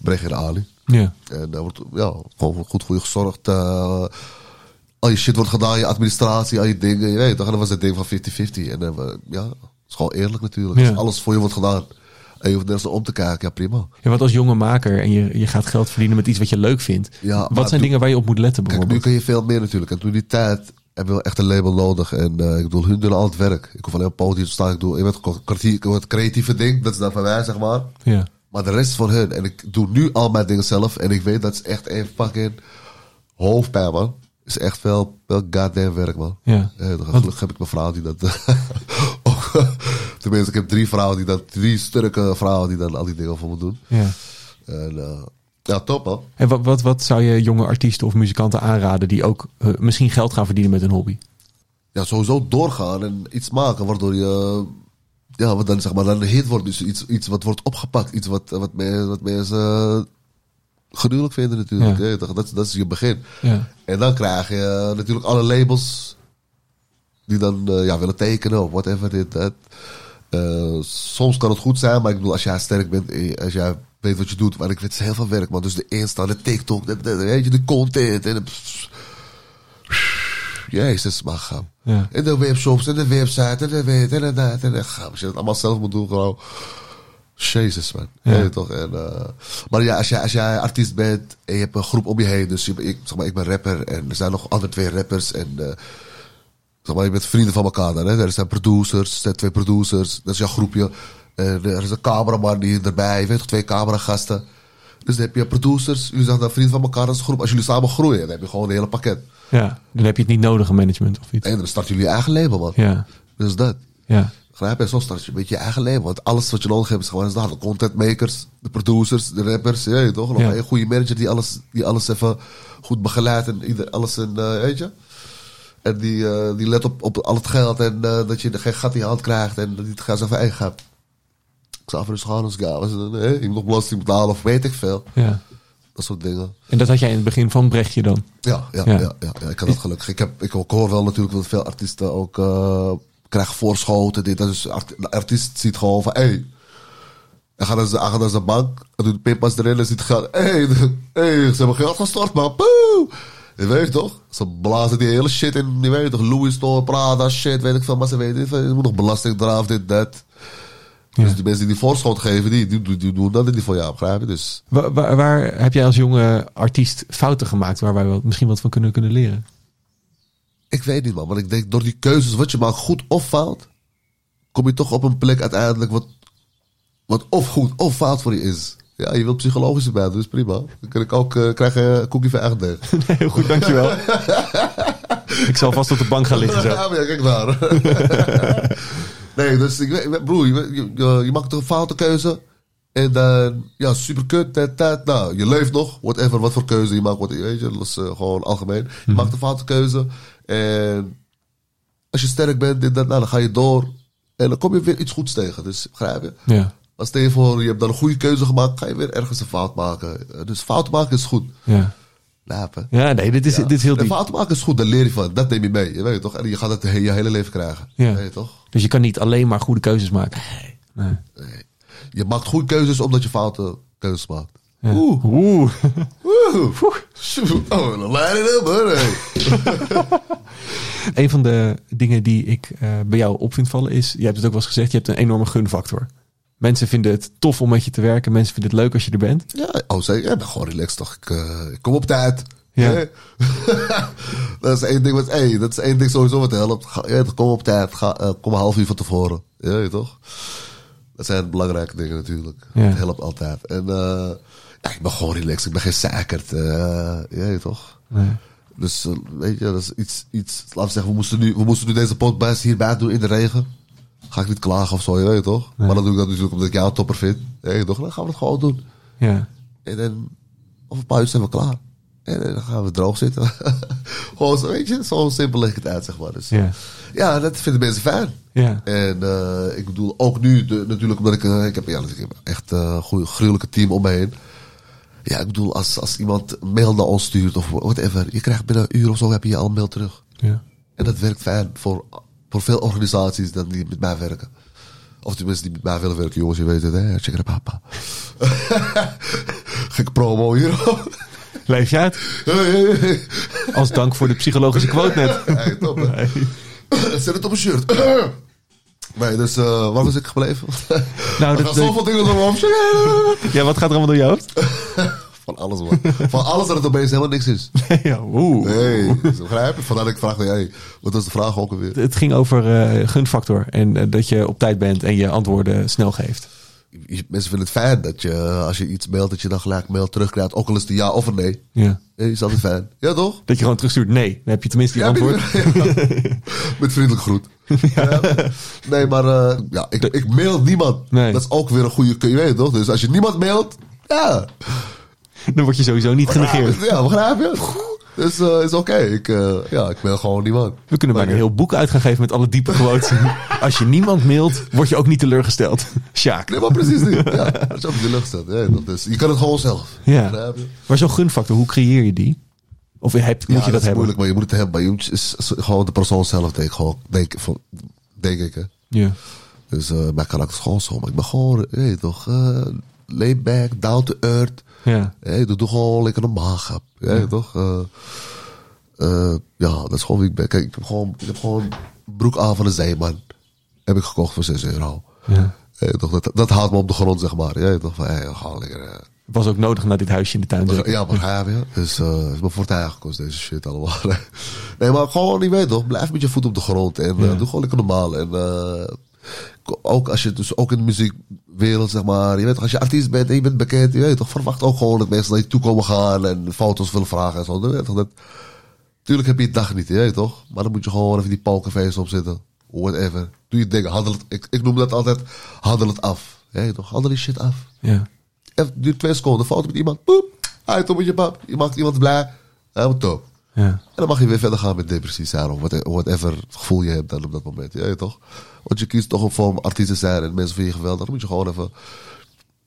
Brecht en Ali. Ja. En daar wordt ja, gewoon goed voor je gezorgd. al je shit wordt gedaan, je administratie, al je dingen. Je weet dan was het ding van 50-50. En ja, het is gewoon eerlijk natuurlijk. Ja. Alles voor je wordt gedaan. En je hoeft nergens om te kijken, ja prima. Ja, want als jonge maker en je, je gaat geld verdienen met iets wat je leuk vindt. Ja, wat zijn dingen waar je op moet letten Kijk, nu bijvoorbeeld? kun je veel meer natuurlijk. En toen die tijd hebben we echt een label nodig. En eh, ik bedoel, hun doen al het werk. Ik hoef alleen op podium te staan. Ik doe ik creatieve, het creatieve ding. Dat is dan van mij, zeg maar. Ja. Maar de rest van hun. En ik doe nu al mijn dingen zelf. En ik weet dat is echt een fucking hoofdpijn, man. Is echt wel, wel goddamn werk, man. Ja. Eh, gelukkig heb ik mijn vrouw die dat... ook, tenminste, ik heb drie vrouwen die dat... Drie sterke vrouwen die dan al die dingen voor me doen. ja. En eh, ja, top, man. En wat, wat, wat zou je jonge artiesten of muzikanten aanraden die ook eh, misschien geld gaan verdienen met hun hobby? ja, sowieso doorgaan en iets maken waardoor je, ja, wat dan zeg maar dan een hit wordt. Dus iets, iets wat wordt opgepakt. Iets wat, wat, mensen, wat mensen eh, gruwelijk vinden natuurlijk. Ja. Dat, dat is je begin. Ja. En dan krijg je natuurlijk alle labels die dan eh, ja, willen tekenen of whatever dit, dat. Soms kan het goed zijn, maar ik bedoel, als jij sterk bent, als jij weet wat je doet, maar ik weet het is heel veel werk, man. Dus de Insta, de TikTok, de, de, weet je, de content en de, Jezus, maar gaan. Ja. En de webshops en de website en de weet en de dat en de gaan. Als je dat allemaal zelf moet doen, gewoon. Jezus, man. Ja. Toch? En, eh, maar ja, als jij, als jij artiest bent en je hebt een groep om je heen. Dus je, ik, zeg maar, ik ben rapper en er zijn nog andere twee rappers. En eh, zeg maar, je bent vrienden van elkaar dan. Hè? Er zijn producers, er zijn twee producers. Dat is jouw groepje. En er is een cameraman die erbij. Je weet toch, twee cameragasten. Dus dan heb je producers. Jullie zijn dan vrienden van elkaar als groep. Als jullie samen groeien, dan heb je gewoon een hele pakket. ja, dan heb je het niet nodig, een management of iets. En dan start jullie je eigen label, man. Ja, Dus dat. ja, Begrijp je? Zo start je een beetje je eigen label. Want alles wat je nodig hebt is gewoon daar. De contentmakers, de producers, de rappers. Ja, je toch? Nog Ja. een goede manager die alles, die alles even goed begeleidt. En ieder, alles in, eh, weet je? En die, eh, die let op, op al het geld. En eh, dat je er geen gat in je hand krijgt. En dat die het geld even eigen gaat. Ik zou even dus gaan gaaf. Je moet nog belasting betalen of weet ik veel. ja. Dat soort dingen. En dat had jij in het begin van Brechtje dan? Ja, ja, Ja. ja. Ja, ja, ik had dat gelukkig. Ik, heb, ik hoor wel natuurlijk dat veel artiesten ook eh, krijgen voorschoten. Dit, dat is, de artiest ziet gewoon van, hé, hey, hij gaat naar zijn- naar bank, hij doet de pinpas erin en ziet geld. Hé, hey, hey, ze hebben geld gestort, man. Poeh! Je weet toch? Ze blazen die hele shit in, je weet toch? Louis Vuitton, Prada, shit, weet ik veel. Maar ze weten niet, je moet nog belasting eraf, dit, dat. Ja. Dus die mensen die die voorschot geven, die, die, die, die doen dat niet voor jou, begrijp je? Dus Waar, waar, waar heb jij als jonge artiest fouten gemaakt waar wij wel, misschien wat van kunnen, kunnen leren? Ik weet niet, man. Maar ik denk, door die keuzes, wat je maakt, goed of fout, kom je toch op een plek uiteindelijk wat, wat of goed of fout voor je is. Ja, je wilt psychologisch erbij, dus prima. Dan kan ik ook krijgen een koekje van echt deeg. Heel goed, dankjewel. ik zal vast op de bank gaan liggen zo. Ja, maar ja, kijk daar. nee, dus ik weet, broer, je, je, maakt toch een foute keuze. En dan, ja, super kut, dat, dat. Nou, je leeft nog, whatever, wat voor keuze je maakt, wat, weet je, dat is eh, gewoon algemeen. Je maakt een foute keuze. En als je sterk bent, dit, dat, nou, dan ga je door. En dan kom je weer iets goeds tegen. Dus, begrijp je? Ja. Als stel je voor, je hebt dan een goede keuze gemaakt, ga je weer ergens een fout maken. Eh, Dus fout maken is goed. Ja. Lapen. Ja, nee, dit is, dit is heel diep. fout maken is goed, daar leer je van. Dat neem je mee, je weet toch? En je gaat het he- je hele leven krijgen. Ja. Weet je toch? Dus je kan niet alleen maar goede keuzes maken. Nee. Nee. Je maakt goede keuzes omdat je foute keuzes maakt. Ja. Oeh. Oeh. Oeh. Oh, dan leid het op, hoor. Een van de dingen die ik eh, bij jou op vind vallen is, je hebt het ook wel eens gezegd, je hebt een enorme gunfactor. Mensen vinden het tof om met je te werken. Mensen vinden het leuk als je er bent. Ja, oh, zeg, ja, ik ben gewoon relaxed toch. Ik, eh, ik kom op tijd. Ja. Dat is één ding wat, hey, dat is één ding sowieso wat helpt. Ga, ja, kom op tijd. Ga, eh, kom een half uur van tevoren. Ja, toch? Dat zijn belangrijke dingen natuurlijk. Ja. Het helpt altijd. En eh, ja, ik ben gewoon relaxed. Ik ben geen zeikerd. ja, toch? Nee. Dus weet je, dat is iets, iets. Laten we zeggen, we moesten nu, we moesten nu deze podcast hierbij doen in de regen. Ga ik niet klagen of zo, je weet toch? Maar dan doe ik dat natuurlijk omdat ik jou topper vind. Toch? Dan gaan we het gewoon doen. Ja. En dan, over een paar uur zijn we klaar. En dan gaan we droog zitten. gewoon zo, weet je, zo simpel leg ik het uit, zeg maar. Dus, Ja. ja, dat vinden mensen fijn. Ja. En eh, ik bedoel, ook nu, de, natuurlijk omdat ik, eh, ik heb, ja, ik heb echt eh, een goede, gruwelijke team om me heen. Ja, ik bedoel, als, als iemand mail naar ons stuurt of whatever, je krijgt binnen een uur of zo, heb je je al een mail terug. Ja. En dat werkt fijn voor, voor veel organisaties dan die met mij werken. Of die mensen die met mij willen werken, jongens, je weet het, hè? Check it papa. Gek promo hier. Leef je uit? Als dank voor de psychologische quote net. hey, top, hè? Nee. Zet het op een shirt. nee, dus uh, waar was ik gebleven? Nou, er dat, gaan zoveel dingen door ja, wat gaat er allemaal door je hoofd? Van alles, man. Van alles dat het opeens helemaal niks is. ja, oeh. Nee, begrijp je? Vandaar dat ik vraag, hey, wat was de vraag ook alweer? Het ging over eh, gunfactor en eh, dat je op tijd bent en je antwoorden snel geeft. Mensen vinden het fijn dat je, als je iets mailt, dat je dan gelijk mail terugkrijgt. Ook al is het een ja of een nee. Ja. Nee, is altijd fijn. Ja, toch? Dat je gewoon terugstuurt nee. Dan heb je tenminste die Ja, antwoord. met- Met vriendelijk groet. Ja. Nee, maar eh, ja, ik, ik mail niemand. Nee. Dat is ook weer een goede kun je weten, toch? Dus als je niemand mailt, ja. Dan word je sowieso niet genegeerd. Ja, begrijp je? Dus is oké. Ik, eh, ja, ik mail gewoon niemand. We kunnen bijna een heel boek uit gaan geven met alle diepe quotes. Als je niemand mailt, word je ook niet teleurgesteld. Sjaak. Nee, maar precies niet. Ja, dat is ook de lucht staat. Ja, toch? je kan het gewoon zelf. Ja. Je? Maar zo'n gunfactor, hoe creëer je die? Of heb, moet ja, je dat, is hebben? moeilijk, maar je moet het hebben. Maar je moet, is, is gewoon de persoon zelf, denk ik. Gewoon, denk, van, denk ik, hè. Ja. Dus eh mijn karakter is gewoon zo. Maar ik ben gewoon, je weet toch, eh laid back, down to earth. Ja. Hey, doe, doe gewoon lekker normaal, grap. Ja, Ja. toch? Eh, eh, ja, dat is gewoon wie ik ben. Kijk, ik heb gewoon, ik heb gewoon een broek aan van de zeeman. Heb ik gekocht voor 6 euro. Ja. Hey, toch, dat, dat haalt me op de grond, zeg maar. Ja, toch? Van, hey, gewoon lekker... eh, Was ook nodig naar dit huisje in de tuin. ja, begrijp je? Dus eh het is me fortuin gekost, deze shit allemaal. nee, maar gewoon, je weet toch, blijf met je voet op de grond. En Ja. doe gewoon lekker normaal. En eh, ook als je, dus ook in de muziekwereld, zeg maar. Je weet toch, als je artiest bent en je bent bekend, je weet toch, verwacht ook gewoon dat mensen naar je toe komen gaan en foto's willen vragen en zo. Je weet toch, dat, tuurlijk heb je het dag niet, je weet toch. Maar dan moet je gewoon even die pokerface opzetten. Whatever. Doe je dingen. Handel het, ik, ik noem dat altijd, handel het af. Je weet toch, handel die shit af. Ja. Even duurt twee seconden. Foto met iemand. Poep. Uit met je pap. Je maakt iemand blij. Helemaal top. Ja. En dan mag je weer verder gaan met depressie zijn. Of wat- whatever gevoel je hebt dan op dat moment. Ja, je toch? Want je kiest toch om voor artiest te zijn. En mensen vinden je geweldig. Dan moet je gewoon even...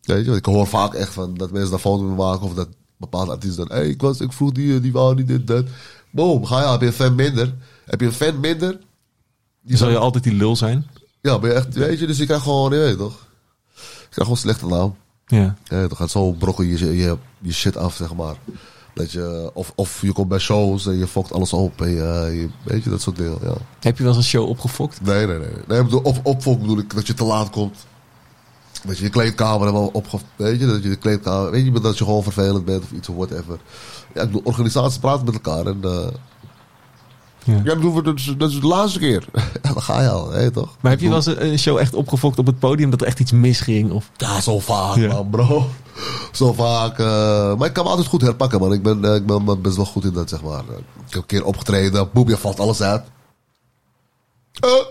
Weet je, ik hoor vaak echt van dat mensen daar mee maken. Of dat bepaalde artiesten dan... Hé, hey, ik, was, ik vroeg die, die wou niet dit, dat. Boom, ga je, heb je een fan minder. Heb je een fan minder... Zal je altijd die lul zijn? Ja, ben je echt... Weet je, dus je krijgt gewoon... Je weet toch? Je krijgt gewoon slechte naam. Ja. Ja, dan gaat zo brokkel je, je, je shit af, zeg maar. Dat je, of, of je komt bij shows en je fokt alles op. En je, je- weet je, dat soort dingen. Ja. Heb je wel eens een show opgefokt? Nee, nee, nee. nee bedoel, op, opfok bedoel ik dat je te laat komt. Dat je je kleedkamer helemaal opge... Weet je, dat je de kleedkamer... Weet je, dat je gewoon vervelend bent of iets of whatever. Ja, ik bedoel, organisaties praten met elkaar en... eh Ja. ja, ik bedoel, dat is, dat is de laatste keer. ja, dan ga je al, hè, toch? Maar heb je wel eens een show echt opgefokt op het podium dat er echt iets misging? Of... Ja, zo vaak, Ja. man, bro. Zo vaak. eh, maar ik kan me altijd goed herpakken, man. Ik ben, eh, ik ben best wel goed in dat, zeg maar. Ik heb een keer opgetreden. Boem, je valt alles uit. Oh.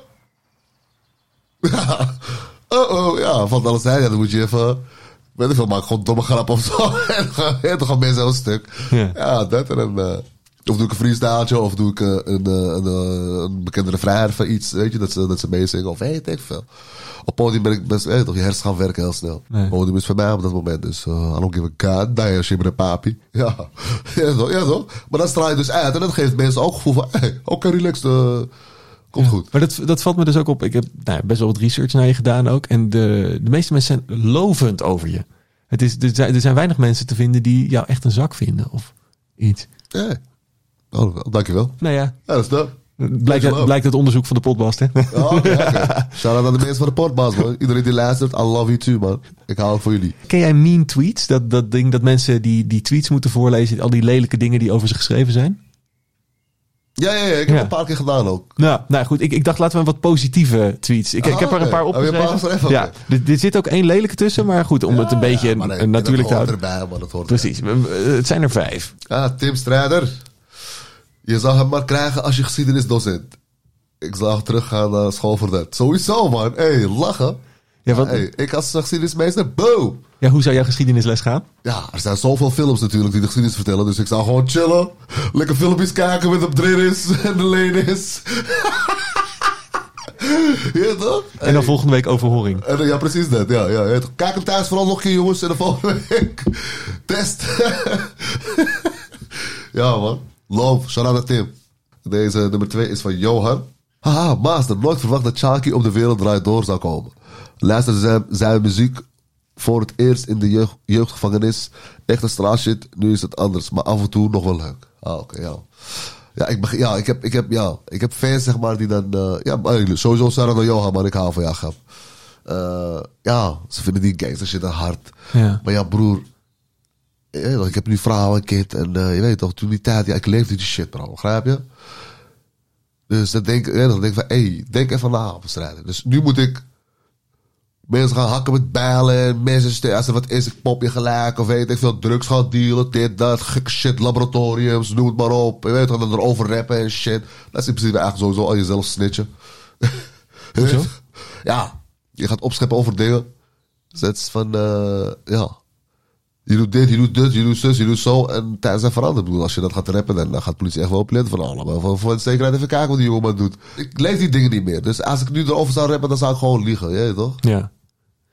Ja. Oh, oh, ja, valt alles uit. Ja, dan moet je even... weet ik veel, maak gewoon domme grap of zo. en dan- gaan mensen heel stuk. Ja. Ja, dat en dan... eh, of doe ik een freestyletje, of doe ik eh, een, eh, een, eh, een bekende refrein van iets, weet je, dat ze, dat ze meezingen, of weet ik veel. Op podium ben ik best, je toch, je hersens gaan werken heel snel. Nee. Podium is voor mij op dat moment, dus uh, I don't give a god, damn, shimmer papi. Ja, ja toch, ja toch. Maar dan straal je dus uit en dat geeft mensen ook het gevoel van, hey, oké, relaxed, eh, komt goed. Maar dat, dat valt me dus ook op. Ik heb nou, best wel wat research naar je gedaan ook. En de, de meeste mensen zijn lovend over je. Het is, er, zijn, er zijn weinig mensen te vinden die jou echt een zak vinden of iets. Ja. Oh, dankjewel. Nou ja, Ja, dat is dat. blijkt, Dankjewel. blijkt uit onderzoek van de podcast. Hè? Oh, oké, oké. Shout-out aan de mensen van de podcast, man. Iedereen die luistert, I love you too, man. Ik hou van jullie. Ken jij mean tweets? Dat, dat ding dat mensen die, die tweets moeten voorlezen. Al die lelijke dingen die over ze geschreven zijn. Ja, ja, ja. Ik heb Ja. het een paar keer gedaan ook. Nou, nou goed, ik, ik dacht laten we wat positieve tweets. Ik, ik Ah, heb er een paar Oh, je hebt een opgeschreven. paar geschreven, ja, er, er zit ook één lelijke tussen, maar goed, om het een beetje maar nee, natuurlijk te houden. erbij, man. Dat hoort Precies, het zijn er vijf. Ah, Tim Strijder. Je zou hem maar krijgen als je geschiedenisdocent. Ik zou teruggaan naar school voor dat. Sowieso, man. Hé, hey, lachen. Ja, wat, Hey, ik als geschiedenismeester, boom. ja, hoe zou jouw geschiedenisles gaan? Ja, er zijn zoveel films natuurlijk die de geschiedenis vertellen. Dus ik zou gewoon chillen. Lekker filmpjes kijken met de is en de leen is. ja, toch? En dan volgende week overhoring. Ja, precies dat. Ja, ja, ja. Kijk hem thuis vooral nog een keer, jongens. En de volgende week test. ja, man. Love. Shout-out naar Tim. Deze nummer twee is van Johan. Haha, master. Nooit verwacht dat Chaki op de wereld draait door zou komen. Luisterde zijn, zijn muziek voor het eerst in de jeugd, jeugdgevangenis. Echte straatshit. Nu is het anders. Maar af en toe nog wel leuk. Ah, oké, ja. Ja, ik, ja, ik, heb, ik, heb, ja, ik heb fans, zeg maar, die dan... eh, ja, maar sowieso shout-out naar Johan, man. Ik hou van jou, grap. Eh, ja, ze vinden die gangster shit hard. Ja. Maar ja, broer. Weet toch, Ik heb nu vrouw en kind. En eh, je weet toch, toen die tijd, ja, ik leefde die shit, bro. Begrijp je? Dus dan denk, toch, dan denk ik van, hé, hey, denk even na op strijden. Dus nu moet ik mensen gaan hakken met bijlen. En mensen, als er wat is, ik pop je gelijk. Of weet ik veel, drugs gaan dealen, dit, dat, gekke shit, laboratoriums, noem het maar op. Je weet toch, en dan erover rappen en shit. Dat is in principe eigenlijk sowieso al jezelf snitchen. Hoezo? Ja, je gaat opscheppen over dingen. Dus het is van, eh, ja. Je doet dit, je doet dit, je doet zus, je doet zo. En tijden zijn veranderd. Ik bedoel, als je dat gaat rappen, dan, dan gaat de politie echt wel opletten. Van, oh, laat maar voor, de zekerheid even kijken wat die jongen doet. Ik lees die dingen niet meer. Dus als ik nu erover zou rappen, dan zou ik gewoon liegen. Je toch? Ja.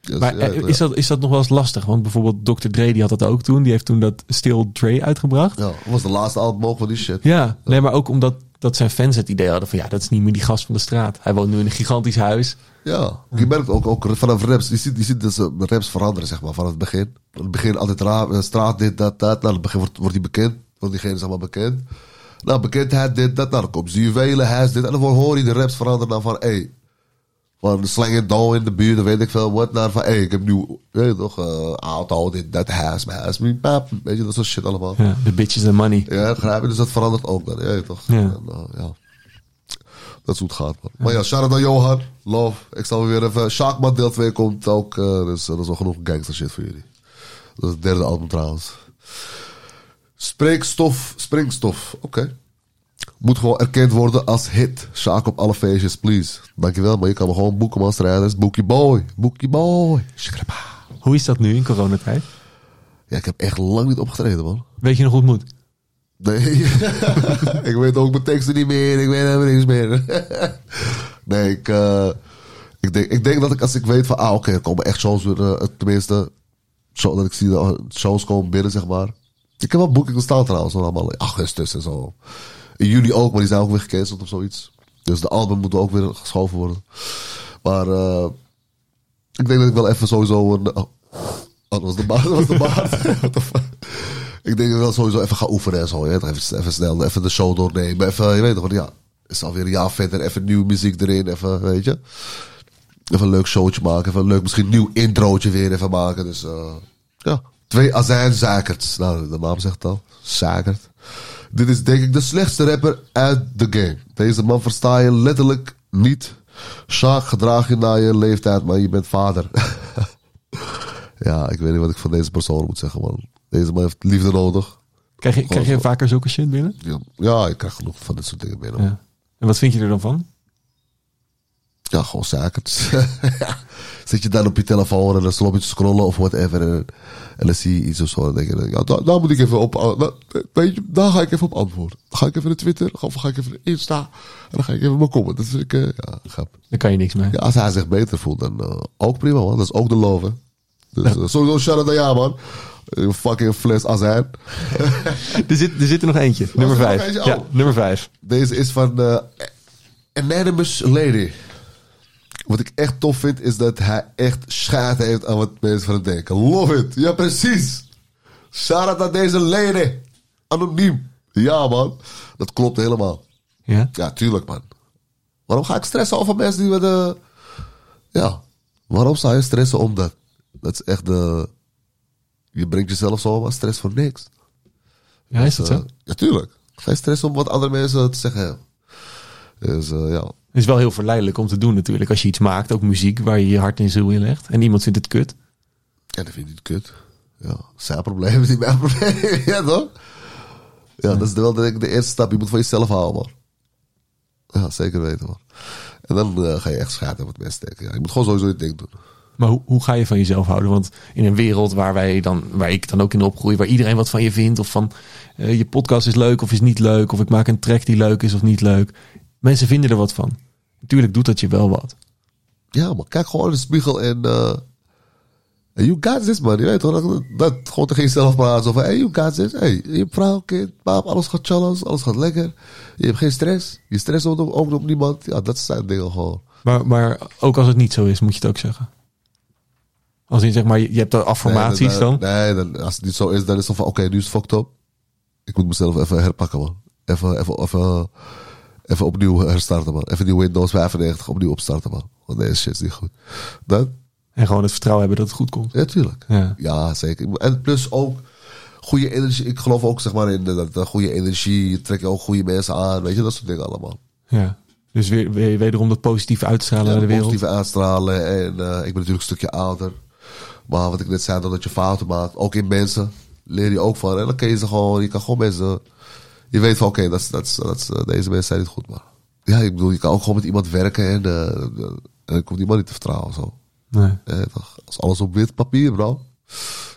Dus, Maar ja, eh, is dat, is dat nog wel eens lastig? Want bijvoorbeeld Dr. Dre die had dat ook toen. Die heeft toen dat Still Dre uitgebracht. Ja, dat was de laatste album van die shit. Ja, nee, maar ook omdat dat zijn fans het idee hadden van ja, dat is niet meer die gast van de straat. Hij woont nu in een gigantisch huis. Ja, je merkt ook, ook vanaf raps. Je ziet, je ziet dat ze de raps veranderen, zeg maar, vanaf het begin. In het begin altijd eh, straat, dit, dat, dat. Nou, in het begin wordt, wordt hij bekend. Wordt diegene, zeg maar, bekend. Nou, bekendheid, dit, dat. Nou, dan komt Zuurvelen, huis, dit. En dan hoor je de raps veranderen dan van, hé. Van slang en in de buurt, weet ik veel wat. Naar van, hé, hey, ik heb nu, weet je toch, eh, auto, dit, dat, mijn huis, mijn pap. Weet je, dat soort shit allemaal. Ja, de bitches and money. Ja, begrijp je? Dus dat verandert ook dan, ja, toch? Ja. En, eh, ja. Dat is hoe het gaat, man. Maar ja, shout-out naar Johan. Love. Ik zal weer even... Sharkman deel 2 komt ook. eh, dus dat is wel genoeg gangster shit voor jullie. Dat is het derde album trouwens. Spreekstof, springstof. Oké. Moet gewoon erkend worden als hit. Shark op alle feestjes, please. Dankjewel, maar je kan me gewoon boeken, man. Strijders. Boekie boy. Boekie boy. Hoe is dat nu in coronatijd? Ja, ik heb echt lang niet opgetreden, man. Weet je nog hoe het moet? Nee. ik weet ook mijn teksten niet meer. Ik weet helemaal niks meer. nee, ik, eh, ik, denk, ik denk dat ik als ik weet van... Ah, oké, er komen echt shows weer... eh, tenminste, show, dat ik zie dat shows komen binnen, zeg maar. Ik heb wel boekingen staan trouwens. Allemaal in augustus en zo. In juli ook, maar die zijn ook weer gecanceld of zoiets. Dus de album moet ook weer geschoven worden. Maar eh, ik denk dat ik wel even sowieso een... Oh, dat was de baard. Dat was de baard. Fuck? Ik denk dat ik wel sowieso even ga oefenen en zo. Even, even snel, even de show doornemen. Even, je weet toch, ja, is alweer een jaar verder. Even nieuwe muziek erin, even, weet je. Even een leuk showtje maken. Even een leuk, misschien een nieuw introotje weer even maken. Dus, eh, ja. Twee azijnzakers. Nou, de naam zegt het al. Zakert. Dit is denk ik de slechtste rapper uit de game. Deze man versta je letterlijk niet. Sjaak, gedraag je naar je leeftijd, maar je bent vader. ja, ik weet niet wat ik van deze persoon moet zeggen, man. Deze man heeft liefde nodig. Krijg je, krijg je vaker zulke shit binnen? Ja, ja ik krijg genoeg van dit soort dingen binnen. Ja. En wat vind je er dan van? Ja, gewoon zaken. ja. Zit je dan op je telefoon en dan je te scrollen of whatever. En, en dan zie je iets of zo. Dan denk je, ja, daar, daar moet ik even op. daar- weet je, daar ga ik even op antwoorden. Dan ga ik even naar Twitter, of ga ik even naar Insta. En dan ga ik even mijn comment. Dat vind ik, eh, ja, grap. Daar kan je niks mee. Ja, als hij zich beter voelt, dan eh, ook prima, man. Dat is ook de love, hè. Dus eh, sowieso shout-out naar jou, man. Een fucking fles azijn. Er, zit, er zit er nog eentje. nummer er nog vijf. eentje? Oh. Ja, nummer vijf. Deze is van eh Anonymous Lady. Wat ik echt tof vind, is dat hij echt schade heeft aan wat mensen van hem denken. Love it. Ja, precies. Shout-out aan deze lady. Anoniem. Ja, man. Dat klopt helemaal. Ja? Ja, tuurlijk, man. Waarom ga ik stressen over mensen die met de... Ja, waarom zou je stressen om dat? Dat is echt de... Je brengt jezelf zomaar stress voor niks. Ja, is dat Eh, zo? ja, tuurlijk. Ga je stressen om wat andere mensen te zeggen hebben. Dus eh, ja, Het is wel heel verleidelijk om te doen natuurlijk. Als je iets maakt, ook muziek, waar je je hart en ziel in legt. En iemand vindt het kut. Ja, dat vind ik niet kut. Ja, zijn probleem is niet mijn probleem. ja, toch? Ja, dat is wel denk ik de eerste stap. Je moet van jezelf houden. Ja, zeker weten, man. En dan eh, ga je echt schaden wat mensen denken. Ja, je moet gewoon sowieso je ding doen. Maar hoe, hoe ga je van jezelf houden? Want in een wereld waar wij dan, waar ik dan ook in opgroei, waar iedereen wat van je vindt, of van eh, je podcast is leuk of is niet leuk, of ik maak een track die leuk is of niet leuk. Mensen vinden er wat van. Natuurlijk doet dat je wel wat. Ja, maar kijk gewoon in de spiegel en... eh, you got this, man. Je weet toch? Dat, dat gewoon tegen jezelf praten. Van, hey, you got this. Hey, je hebt vrouw, kind, paap, alles gaat chillen. Alles gaat lekker. Je hebt geen stress. Je stress ook, ook op niemand. Ja, dat zijn dingen gewoon. Maar, maar ook als het niet zo is, moet je het ook zeggen. Als in zeg maar, je je hebt er affirmaties nee, dan. Nee, dan, als het niet zo is, dan is het van, oké, nu is het fucked up. Ik moet mezelf even herpakken, man. Even, even, even, even opnieuw herstarten, man. Even die Windows 95 opnieuw opstarten, man. Want deze shit is niet goed. Dat? En gewoon het vertrouwen hebben dat het goed komt. Ja, tuurlijk. Ja. Ja, zeker. En plus ook goede energie. Ik geloof ook, zeg maar, in de, dat goede energie. Je trekt ook goede mensen aan. Weet je, dat soort dingen allemaal. ja. Dus weer, weer, wederom dat positief uitstralen naar de wereld. Positieve uitstralen. En eh, ik ben natuurlijk een stukje ouder. Maar wat ik net zei, dat je fouten maakt. Ook in mensen. Leer je ook van. En dan kun je ze gewoon, je kan gewoon mensen. Je weet van, oké, dat dat dat eh, deze mensen zijn niet goed. Maar ja, ik bedoel, je kan ook gewoon met iemand werken. En, eh, en hoef iemand niet te vertrouwen. Zo. Nee. Eh, toch? Als alles op wit papier, bro.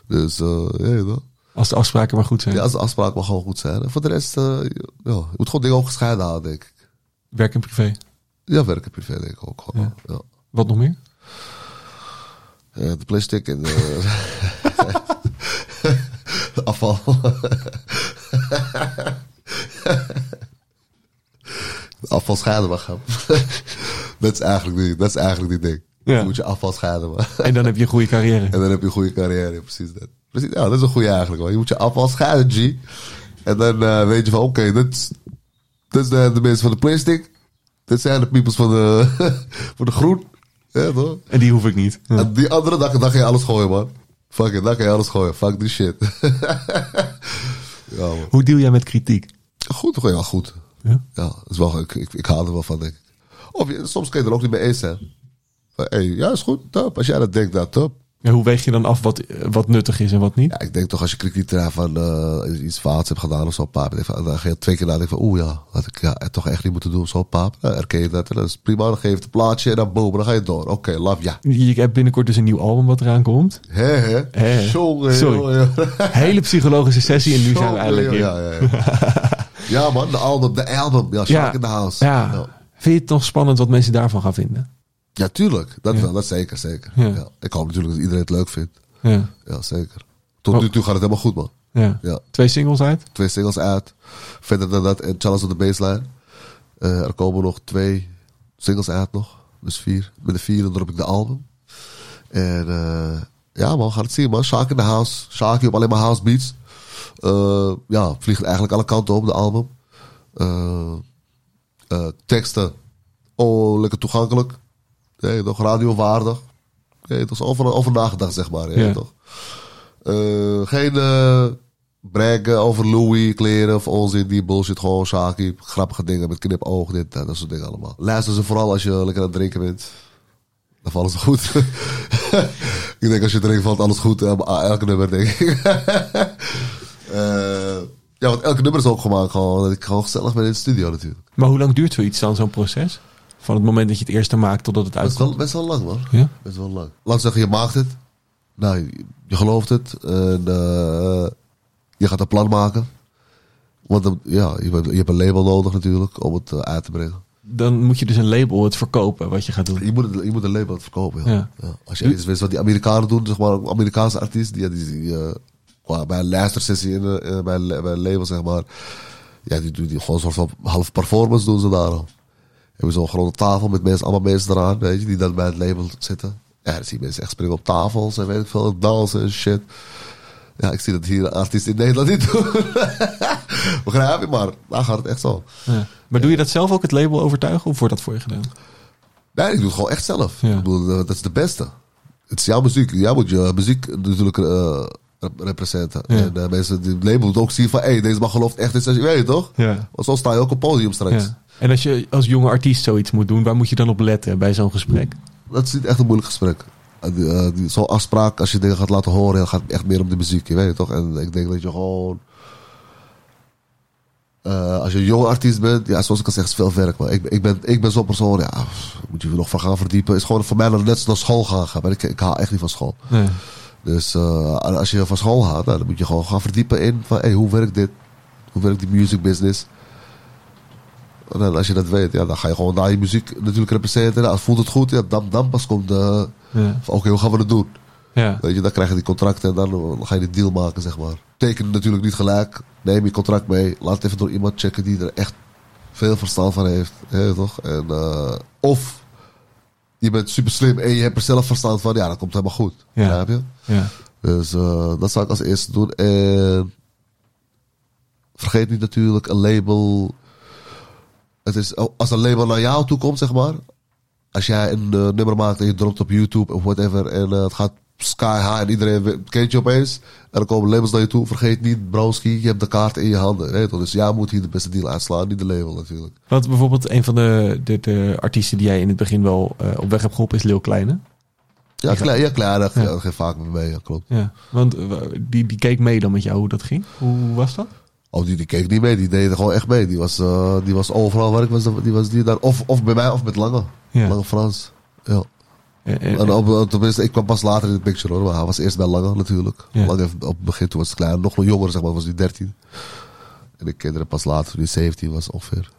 Dus, eh ja, toch? Als de afspraken maar goed zijn. Ja, als de afspraak mag gewoon goed zijn. En voor de rest, ja, je moet gewoon dingen ook gescheiden houden, denk ik. Werk en privé. Ja, werken privé denk ik ook gewoon. Ja. Wat nog meer? De plastic en de afval. De afval scheiden mag gaan. dat, is eigenlijk die, dat is eigenlijk die ding. Ja. Je moet je afval scheiden. man. En dan heb je een goede carrière. En dan heb je een goede carrière. Precies dat. Precies, ja, dat is een goede eigenlijk. Man. Je moet je afval scheiden, G. En dan eh, weet je van, oké, dit is de, de mensen van de plastic. Dit zijn de peoples van de, van de groen. Ja, toch? En die hoef ik niet. Ja. En die andere dag, dan ga je alles gooien, man. Fuck it, dan ga je alles gooien. Fuck die shit. ja. Hoe deal jij met kritiek? Goed, toch? Ja, goed. Ja? Ja, dat is wel, ik, ik, ik haal er wel van, denk ik. Of je, soms kun je er ook niet mee eens zijn. Hey, ja, is goed, top. Als jij dat denkt, nou, top. Ja, hoe weeg je dan af wat, wat nuttig is en wat niet? Ja, ik denk toch als je kritiek van eh, iets fouts hebt gedaan of zo, paap. Dan ga- je twee keer nadenken van, oeh ja, had ik ja, toch echt niet moeten doen, zo paap. Dan herken je dat en dat is prima. Dan geef je het een plaatje en dan boom, dan ga je door. Oké, love, ja. Je hebt binnenkort dus een nieuw album wat eraan komt. Hè. Jongen, Sorry. Hele psychologische sessie en nu zijn we in. Ja, ja, ja. ja, man, de album, de album. Ja, Shark in the House. Ja. Vind je het nog spannend wat mensen daarvan gaan vinden? Ja, tuurlijk. Dat wel, dat zeker, zeker. Ik hoop natuurlijk dat iedereen het leuk vindt. Ja. Ja, zeker. Tot Oh. nu toe gaat het helemaal goed, man. ja. Ja. Twee singles uit? Twee singles uit. Verder dan dat en Challenge on the Baseline. Eh, er komen nog twee singles uit nog. Dus vier. Met de vierde drop ik de album. En eh, ja man, we gaan het zien man. Shark in the house. Sharky op alleen maar house beats. Eh, ja, vliegt eigenlijk alle kanten op, de album. Eh, eh, teksten. Oh, lekker toegankelijk. Nee, toch radiowaardig. Nee, toch over, over nagedacht, zeg maar. Ja. Ja. Toch? Geen braggen over Louis, kleren of onzin, die bullshit. Gewoon Shaki, grappige dingen met knipoog, dit, dat, dat soort dingen allemaal. Luister ze vooral als je lekker aan het drinken bent. Dan valt het goed. ik denk als je drinkt valt alles goed. elke nummer denk ik. Eh, ja, want elke nummer is ook gemaakt gewoon dat ik gewoon gezellig ben in de studio natuurlijk. Maar hoe lang duurt zoiets dan, zo'n proces? Van het moment dat je het eerste maakt totdat het Best wel, uitkomt. best wel lang, man. Ja? Best wel lang. Laat zeggen, je maakt het. Nou, je, je gelooft het. En eh, je gaat een plan maken. Want dan- ja, je, hebt een label nodig natuurlijk om het eh, uit te brengen. Dan moet je dus een label het verkopen wat je gaat doen. Je moet, het- je moet een label het verkopen. Ja. Ja. Ja. Als je eens weet wat die Amerikanen doen, zeg maar, Amerikaanse artiest, die, die, die eh, qua- bij een luistersessie in, eh, bij, een, bij een label, zeg maar, ja, die doen die gewoon een soort van half performance doen ze daar al. Hebben zo'n grote tafel met mensen, allemaal mensen eraan, weet je, die dan bij het label zitten. Ja, dan zie je mensen echt springen op tafels en weet ik veel, dansen en shit. Ja, ik zie dat hier artiesten in Nederland niet doen. Begrijp je, maar daar gaat het echt zo. Ja. Maar doe je dat zelf ook het label overtuigen of wordt dat voor je gedaan? Nee, ik doe het gewoon echt zelf. Ja. Ik bedoel, eh, dat is de beste. Het is jouw muziek. Jij moet je muziek natuurlijk eh, representen. Ja. En eh, mensen die label moeten ook zien van... hé, deze man gelooft echt in zijn... Weet je toch? Ja. Want zo sta je ook op podium straks. ja. En als je als jonge artiest zoiets moet doen, waar moet je dan op letten bij zo'n gesprek? Dat is niet echt een moeilijk gesprek. Die- Zo'n afspraak, als je dingen gaat laten horen... dan gaat het echt meer om de muziek. Je weet het toch? En ik denk dat je gewoon... als je een jonge artiest bent, ja, zoals ik al zeg, is veel werk. Maar ik, ben- ik ben, ik ben zo'n persoon, ja, moet je er nog van gaan verdiepen. is gewoon voor mij net naar school gaan. gaan. Maar ik, ik haal echt niet van school. Nee. Dus eh, als je van school gaat, nou, dan moet je gewoon gaan verdiepen in van hey, hoe werkt dit? Hoe werkt die music business? En dan, als je dat weet, ja, dan ga je gewoon daar je muziek natuurlijk representeren. Nou, voelt het goed, ja, dan, dan pas komt de Ja. van oké, hoe gaan we dat doen? Ja. Weet je, dan krijg je die contracten en dan, ga je die deal maken, zeg maar. Teken natuurlijk niet gelijk. Neem je contract mee. Laat het even door iemand checken die er echt veel verstand van heeft. toch? En, eh, of je bent super slim en je hebt er zelf verstand van. Ja, dan komt helemaal goed. Ja. Begrijp je? Ja. Dus eh, dat zou ik als eerste doen. En vergeet niet natuurlijk een label. Het is, als een label naar jou toe komt, zeg maar. Als jij een eh, nummer maakt en je dropt op YouTube of whatever. En eh, het gaat sky high en iedereen kent je opeens. En dan komen labels naar je toe. Vergeet niet, Broski, je hebt de kaart in je handen. Weet je toch? Dus jij moet hier de beste deal uitslaan, niet de label natuurlijk. Want bijvoorbeeld een van de, de, de artiesten die jij in het begin wel eh, op weg hebt geholpen is Lil Kleine. Ja, klein, ja, klein, Ja. ja. geeft vaak mee, ja, klopt. Ja. Want eh, die, die keek mee dan met jou hoe dat ging. Hoe was dat? Oh, die, die keek niet mee, die deed er gewoon echt mee. Die was, eh, die was overal waar ik was, die was die daar. Of, of bij mij of met Lange. Ja. Lange Frans. Ja. En op, tenminste, ik kwam pas later in de picture hoor. Maar hij was eerst bij Lange natuurlijk. Ja. Lange op het begin, toen was het klein. Nog wel jonger, zeg maar, was hij 13. En ik kende hem pas later, toen hij 17 was ongeveer.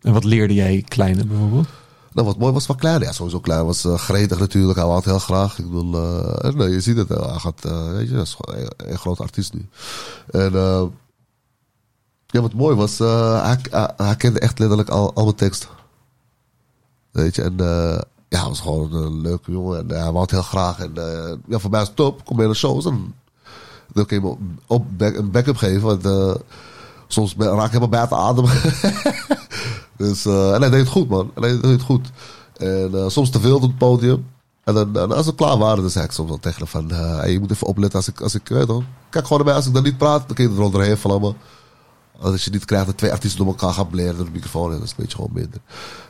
en wat leerde jij Kleine bijvoorbeeld? Nou, wat mooi was van Klein. Ja, sowieso Klein was eh, gretig natuurlijk. Hij wou het heel graag. Ik bedoel, en, nee, je ziet het. hij gaat, weet je, dat is een, een groot artiest nu. En ja, wat mooi was, hij, kende echt letterlijk al, al mijn teksten. Weet je, en ja, was gewoon een leuke jongen. En eh, hij wou het heel graag. En eh, ja, voor mij is het top. Kom mee naar shows. En dan kun je me op back, een backup geven. Want eh, soms raak ik helemaal buiten adem. dus, eh, en hij deed het goed, man. En hij deed het goed. En eh, soms te veel op het podium. En, dan, en als we klaar waren, dan zei ik soms wel tegen hem van... eh, hey, je moet even opletten als ik... Als ik weet toch, kijk gewoon naar mij. Als ik dan niet praat, dan kun je er onderheen vlammen. Als je niet krijgt dat twee artiesten door elkaar gaan bleren door de microfoon... dan is het een beetje gewoon minder.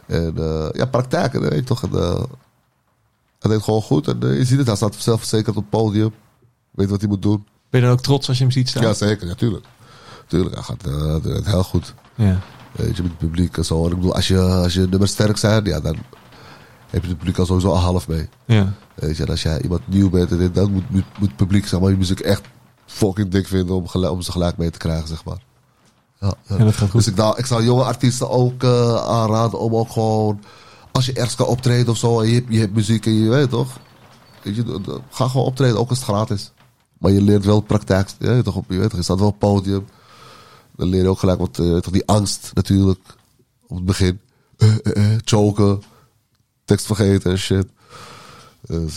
En eh, ja, praktijken, weet je toch. En, eh, hij deed gewoon goed. En eh, je ziet het, hij staat zelfverzekerd op het podium. Weet wat hij moet doen. Ben je dan ook trots als je hem ziet staan? Ja, zeker. Natuurlijk. Tuurlijk, hij gaat het heel goed. Ja. Weet je, met het publiek en zo. En ik bedoel, als je, als je nummers sterk zijn, ja, dan heb je het publiek al sowieso al half mee. Ja. Weet je, en als jij iemand nieuw bent, en dan moet, moet, moet het publiek zeg maar, je muziek echt fucking dik vinden om, om ze gelijk mee te krijgen, zeg maar. Ja, ja. En dat gaat goed. Dus ik, ik zou jonge artiesten ook eh, aanraden om ook gewoon, als je ergens kan optreden of zo, en je hebt, je hebt muziek en je weet toch, weet je, ga gewoon optreden, ook als het gratis. Maar je leert wel praktijk, je weet toch, op, je weet toch, je staat wel op het podium. Dan leer je ook gelijk wat, eh, toch die angst natuurlijk, op het begin. Eh, choken, tekst vergeten en shit. Dus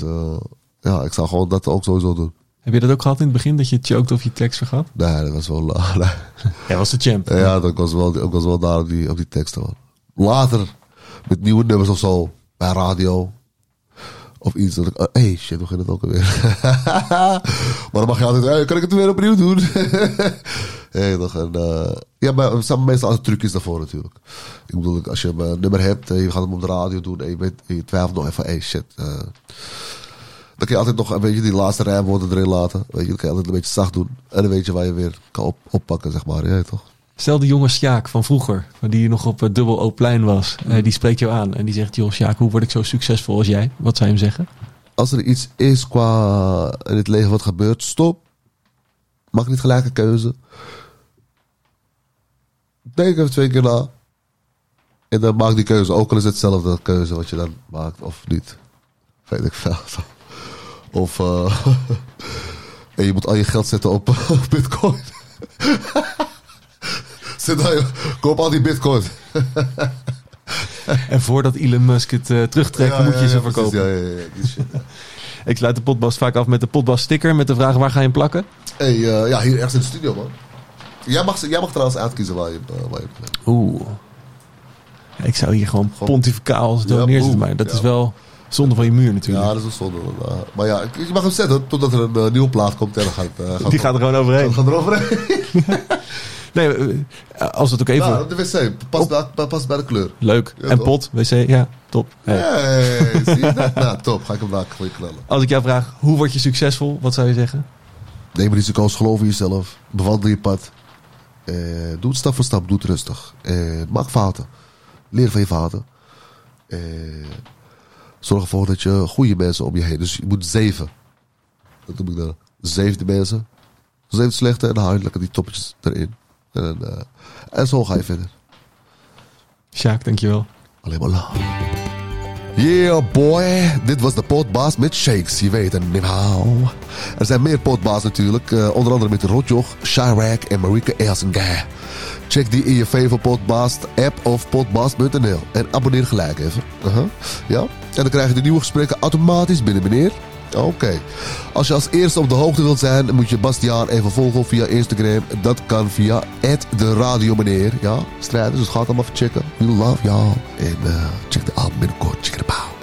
ja, ik zou gewoon dat ook sowieso doen. Heb je dat ook gehad in het begin, dat je choked of je tekst vergat? Nee, dat was wel... nee. Jij was de champ. Ja, dat was wel, ik was wel daar op die, op die teksten. Man. Later, met nieuwe nummers of zo, bij radio. Of iets dat ik, oh, hey shit, hoe ging het ook alweer? maar dan mag je altijd, hey, kan ik het weer opnieuw doen? hey, toch, en, eh, ja, maar er zijn meestal altijd trucjes daarvoor natuurlijk. Ik bedoel, als je een nummer hebt en je gaat hem op de radio doen en je, weet, je twijfelt nog even, hey shit. eh, dan kun je altijd nog een beetje die laatste rijmwoorden erin laten. Weet je, dan kun je altijd een beetje zacht doen. En dan weet je waar je weer kan op, oppakken, zeg maar. Ja, toch? Stel de jonge Sjaak van vroeger, die nog op het Dubbel O-plein was. eh, die spreekt jou aan en die zegt... joh Sjaak, hoe word ik zo succesvol als jij? Wat zou je hem zeggen? Als er iets is qua in het leven wat gebeurt, stop. Mag niet gelijk een keuze. Denk even twee keer na. En dan maak die keuze. Ook al is het hetzelfde keuze wat je dan maakt of niet. Weet ik veel. Of eh, en je moet al je geld zetten op bitcoin. Zet al je, koop al die bitcoin. En voordat Elon Musk het eh, terugtrekt, Ja, moet ja, je ze ja, verkopen. precies. Ja, ja, ja, die shit. Ik sluit de potbas vaak af met de potbas sticker met de vraag waar ga je hem plakken? Hey, eh, ja, hier ergens in de studio, man. Jij mag, jij mag trouwens uitkiezen waar je, waar je Oeh. Ik zou hier gewoon Gewoon- pontificaal neerzetten. boem. Maar dat Ja. is wel zonde van je muur natuurlijk. Ja, dat is een zonde. eh, maar ja, je mag hem zetten totdat er een eh, nieuwe plaat komt. En dan gaat, eh, gaat Die gaat er gewoon overheen. gaat eroverheen. Nee, eh, als het ook even... Ja, de wc. Past bij, past bij de kleur. Leuk. Ja, en pot, wc, ja, top. Hey. Hey, zie je dat? Nou, top. Ga ik hem daar knallen. Als ik jou vraag, hoe word je succesvol? Wat zou je zeggen? Neem risico's, geloof in jezelf. Bewandel je pad. Eh, doe het stap voor stap, doe het rustig. Eh, maak fouten. Leer van je fouten. Eh, zorg ervoor dat je goede mensen om je heen. Dus je moet zeven. Dat noem ik dan. Zeven de mensen. Zeven slechte en dan haal je lekker die toppetjes erin. En, eh, en zo ga je verder. Sjaak, dankjewel. Alleen maar love. Yeah boy, dit was de potbaas met Shakes, je weet het niet how. Er zijn meer potbaas natuurlijk, eh, onder andere met Rotjoch, Chirac en Marika Elsinga. Check die in je favorite potbaas app of potbaas.nl en abonneer gelijk even. Ja? En dan krijg je de nieuwe gesprekken automatisch binnen meneer. Oké. Als je als eerste op de hoogte wilt zijn, moet je Bastiaan even volgen via Instagram. Dat kan via de radio meneer. Ja, strijders, dus het allemaal even checken. We love y'all. En eh, check de album binnenkort. Check it out.